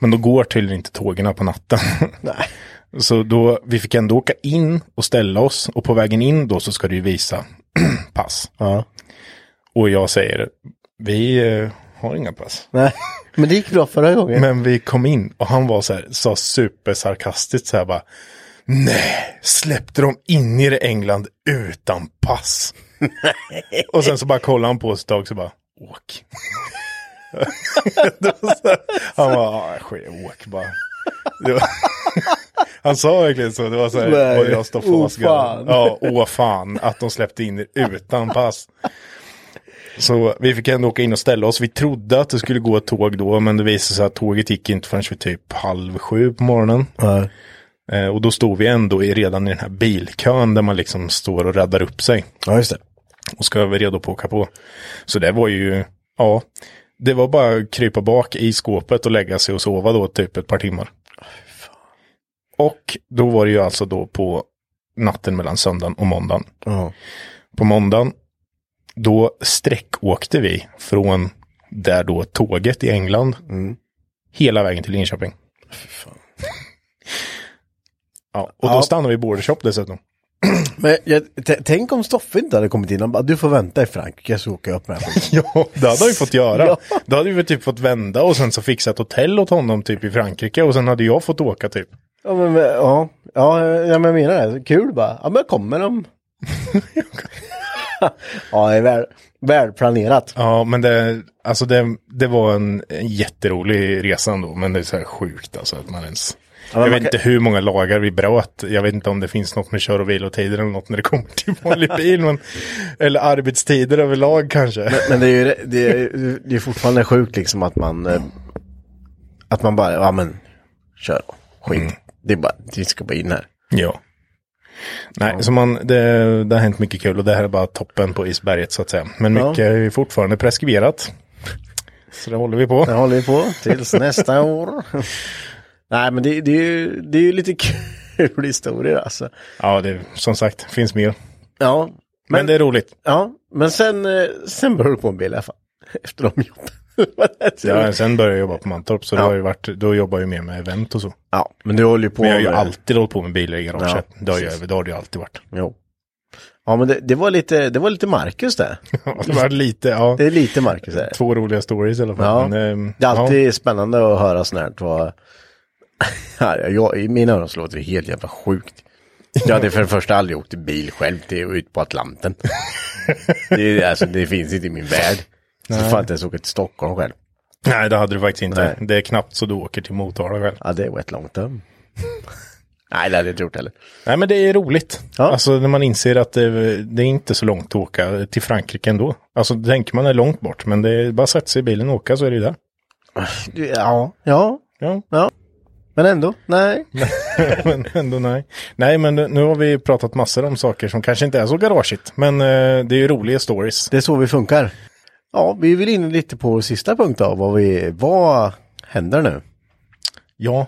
Men då går tydligen inte tågen på natten. Nej. Så då, vi fick ändå åka in och ställa oss. Och på vägen in då så ska du visa pass. Ja. Och jag säger, vi eh, har inga pass. Nej. Men det gick bra förra gången. Men vi kom in och han var så här, sa supersarkastiskt så här bara. Nej, släppte de in i det England utan pass? Och sen så bara kollade han på oss ett tag så bara, åk. Så han bara, "Ja, skit, åk bara. Var, han sa verkligen så, det var så här, Nej, jag står fast. Ja, åh fan, att de släppte in er utan pass. Så vi fick ändå åka in och ställa oss. Vi trodde att det skulle gå ett tåg då, men det visade sig att tåget gick inte förrän vid typ halv sju på morgonen. Ja. Eh, och då stod vi ändå i, redan i den här bilkön där man liksom står och räddar upp sig. ja, just det. Och ska vara redo på att åka på. Så det var ju, ja, det var bara att krypa bak i skåpet och lägga sig och sova då typ ett par timmar. Och då var det ju alltså då på natten mellan söndagen och måndagen. Ja. På måndagen, då sträckåkte vi från där då tåget i England hela vägen till Linköping. Ja, och då Ja. stannade vi i Bordershop dessutom. Men jag, tänk om Stoffe inte hade kommit in och bara, du får vänta i Frankrike så åker jag upp med. Ja, det hade vi fått göra. Ja. Då hade vi typ fått vända och sen så fixa ett hotell åt honom typ i Frankrike och sen hade jag fått åka typ. Ja, men, ja, ja, men jag menar det. Kul bara. Ja, men kommer de? ja, det är väl, välplanerat. Ja, men det, alltså det, det var en, en jätterolig resa ändå, men det är så här sjukt alltså att man ens... men jag vet kan- inte hur många lagar vi bröt. Jag vet inte om det finns något med kör och vilotider eller något när det kommer till vanlig bil. Men, eller arbetstider överlag kanske. Men det är ju det är, det är fortfarande sjukt liksom att man eh, att man bara, ja men kör då. Skit. Det är bara, vi ska bara in här. Ja. Nej, så man, det, det har hänt mycket kul och det här är bara toppen på isberget så att säga. Men Ja. mycket är ju fortfarande preskriberat. Så det håller vi på. Det håller vi på tills nästa år. Nej men det, det, är ju, det är ju lite kul historier alltså. Ja, det som sagt finns mer. Ja, Men, men, det är roligt. ja, men sen, eh, sen började du på en bil i alla fall. Efter de jobben. Ja, sen började jag jobba på Mantorp så Ja. har ju varit, då jobbar jag mer med event och så. ja, men du håller ju på Men jag har ju med- alltid hållit på med bilar i garaget. Ja, det, har jag, det har det ju alltid varit. Jo. Ja men det, det var lite, det var lite Marcus där. Ja, det var lite, ja. Det är lite Marcus där. Två roliga stories i alla fall. Ja. Men, ehm, Det är alltid spännande att höra sånt här. Vad... Ja, jag, I mina öron så låter det helt jävla sjukt. Jag hade för det första aldrig åkt bil själv till ut på Atlanten. det, är, alltså, det finns inte i min värld. Så jag får inte ens åka till Stockholm själv. Nej, det hade du faktiskt inte. Nej. Det är knappt så du åker till Motala själv. Ja, det var ett långt. Nej, det hade jag inte gjort heller. Nej, men det är roligt. Ja. Alltså när man inser att det, det är inte så långt att åka till Frankrike ändå. Alltså det tänker man är långt bort, men det är bara att sätta sig i bilen och åka så är det ju där. Ja, ja, Ja, ja. Men ändå, nej. men ändå nej. Nej, men nu har vi pratat massor om saker som kanske inte är så garageigt. Men eh, det är ju roliga stories. Det är så vi funkar. Ja, vi vill in lite på sista punkt då. Vad, vi, vad händer nu? Ja,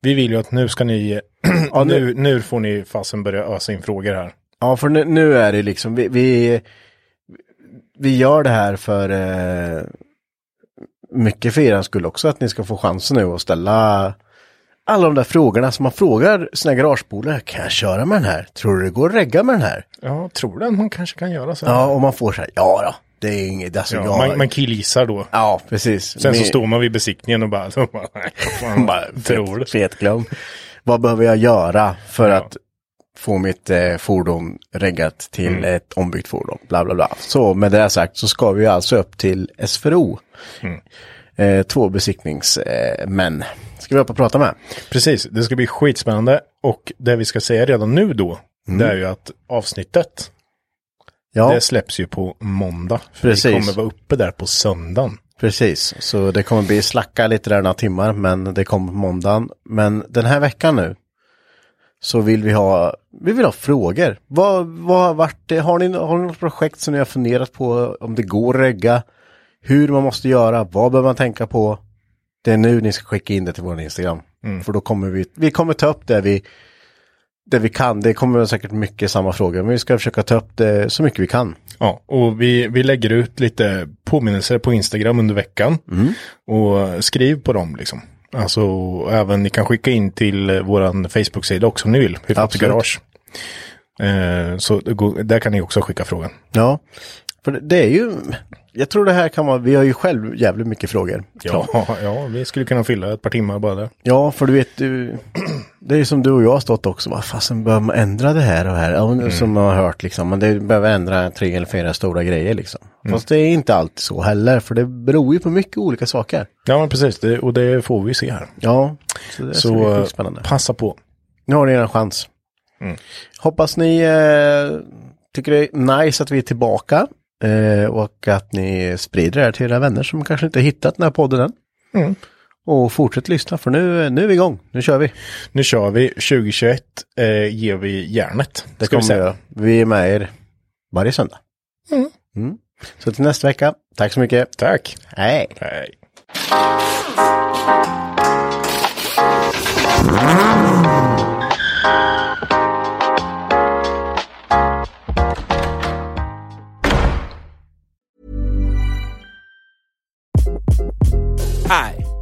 vi vill ju att nu ska ni, Ja, nu- nu, nu får ni fasen börja ösa in frågor här. Ja, för nu, nu är det liksom, vi, vi, vi gör det här för eh, mycket för er skull också, att ni ska få chansen nu att ställa alla de där frågorna som man frågar sina garagebolare. Kan jag köra med den här? Tror du det går att regga med den här? Ja, tror att man kanske kan göra så? Ja, och man får så här, ja då, det är inget, alltså Ja, jag... man, man killgissar då. Ja, precis. Sen så Med- står man vid besiktningen och bara, så bara nej, fan bara tror fetglöm. Vad behöver jag göra för Ja. att få mitt eh, fordon reggat till Mm. ett ombyggt fordon? Bla bla bla. Så med det sagt så ska vi alltså upp till SFRO. Mm. Eh, två besiktningsmän. Män. ska vi upp och prata med? Precis, det ska bli skitspännande. Och det vi ska säga redan nu då, det är ju att avsnittet, Ja, det släpps ju på måndag. För Precis. Vi kommer vara uppe där på söndagen. precis. Så det kommer bli slacka lite där några timmar, men det kommer på måndagen. Men den här veckan nu så vill vi ha, vi vill ha frågor. Vad, vad har varit det? Har ni, har ni något projekt som ni har funderat på om det går att regga? Hur man måste göra? Vad behöver man tänka på? Det är nu ni ska skicka in det till vår Instagram. För då kommer vi, vi kommer ta upp det vi, det vi kan. Det kommer säkert mycket samma frågor, men vi ska försöka ta upp det så mycket vi kan. Ja, och vi, vi lägger ut lite påminnelser på Instagram under veckan. Och skriv på dem liksom. Alltså, även ni kan skicka in till våran Facebook-sida också om ni vill. Hyfsat Absolut. garage. Eh, så där kan ni också skicka frågan. Ja, för det- det är ju, jag tror det här kan vara, vi har ju själv jävligt mycket frågor. Ja, ja, vi skulle kunna fylla ett par timmar bara där. Ja, för du vet, du, det är ju som du och jag har stått också, vad fasen behöver man ändra det här och här? Ja, men, Som man har hört liksom, men det behöver ändra tre eller fyra stora grejer liksom. Fast det är inte alltid så heller, för det beror ju på mycket olika saker. Ja, men precis. Det, och det får vi se här. Ja, så det Så spännande. passa på. Nu har ni en chans. Hoppas ni eh, tycker det är nice att vi är tillbaka. Eh, och att ni sprider det här till era vänner som kanske inte hittat den här podden än. Och fortsätt lyssna för nu, nu är vi igång. Nu kör vi. Nu kör vi. 2021 eh, ger vi järnet. Det ska kommer vi göra. Vi är med er varje söndag. Mm. Så till nästa vecka. Tack så mycket. Tack. Hej. Hej. Hi,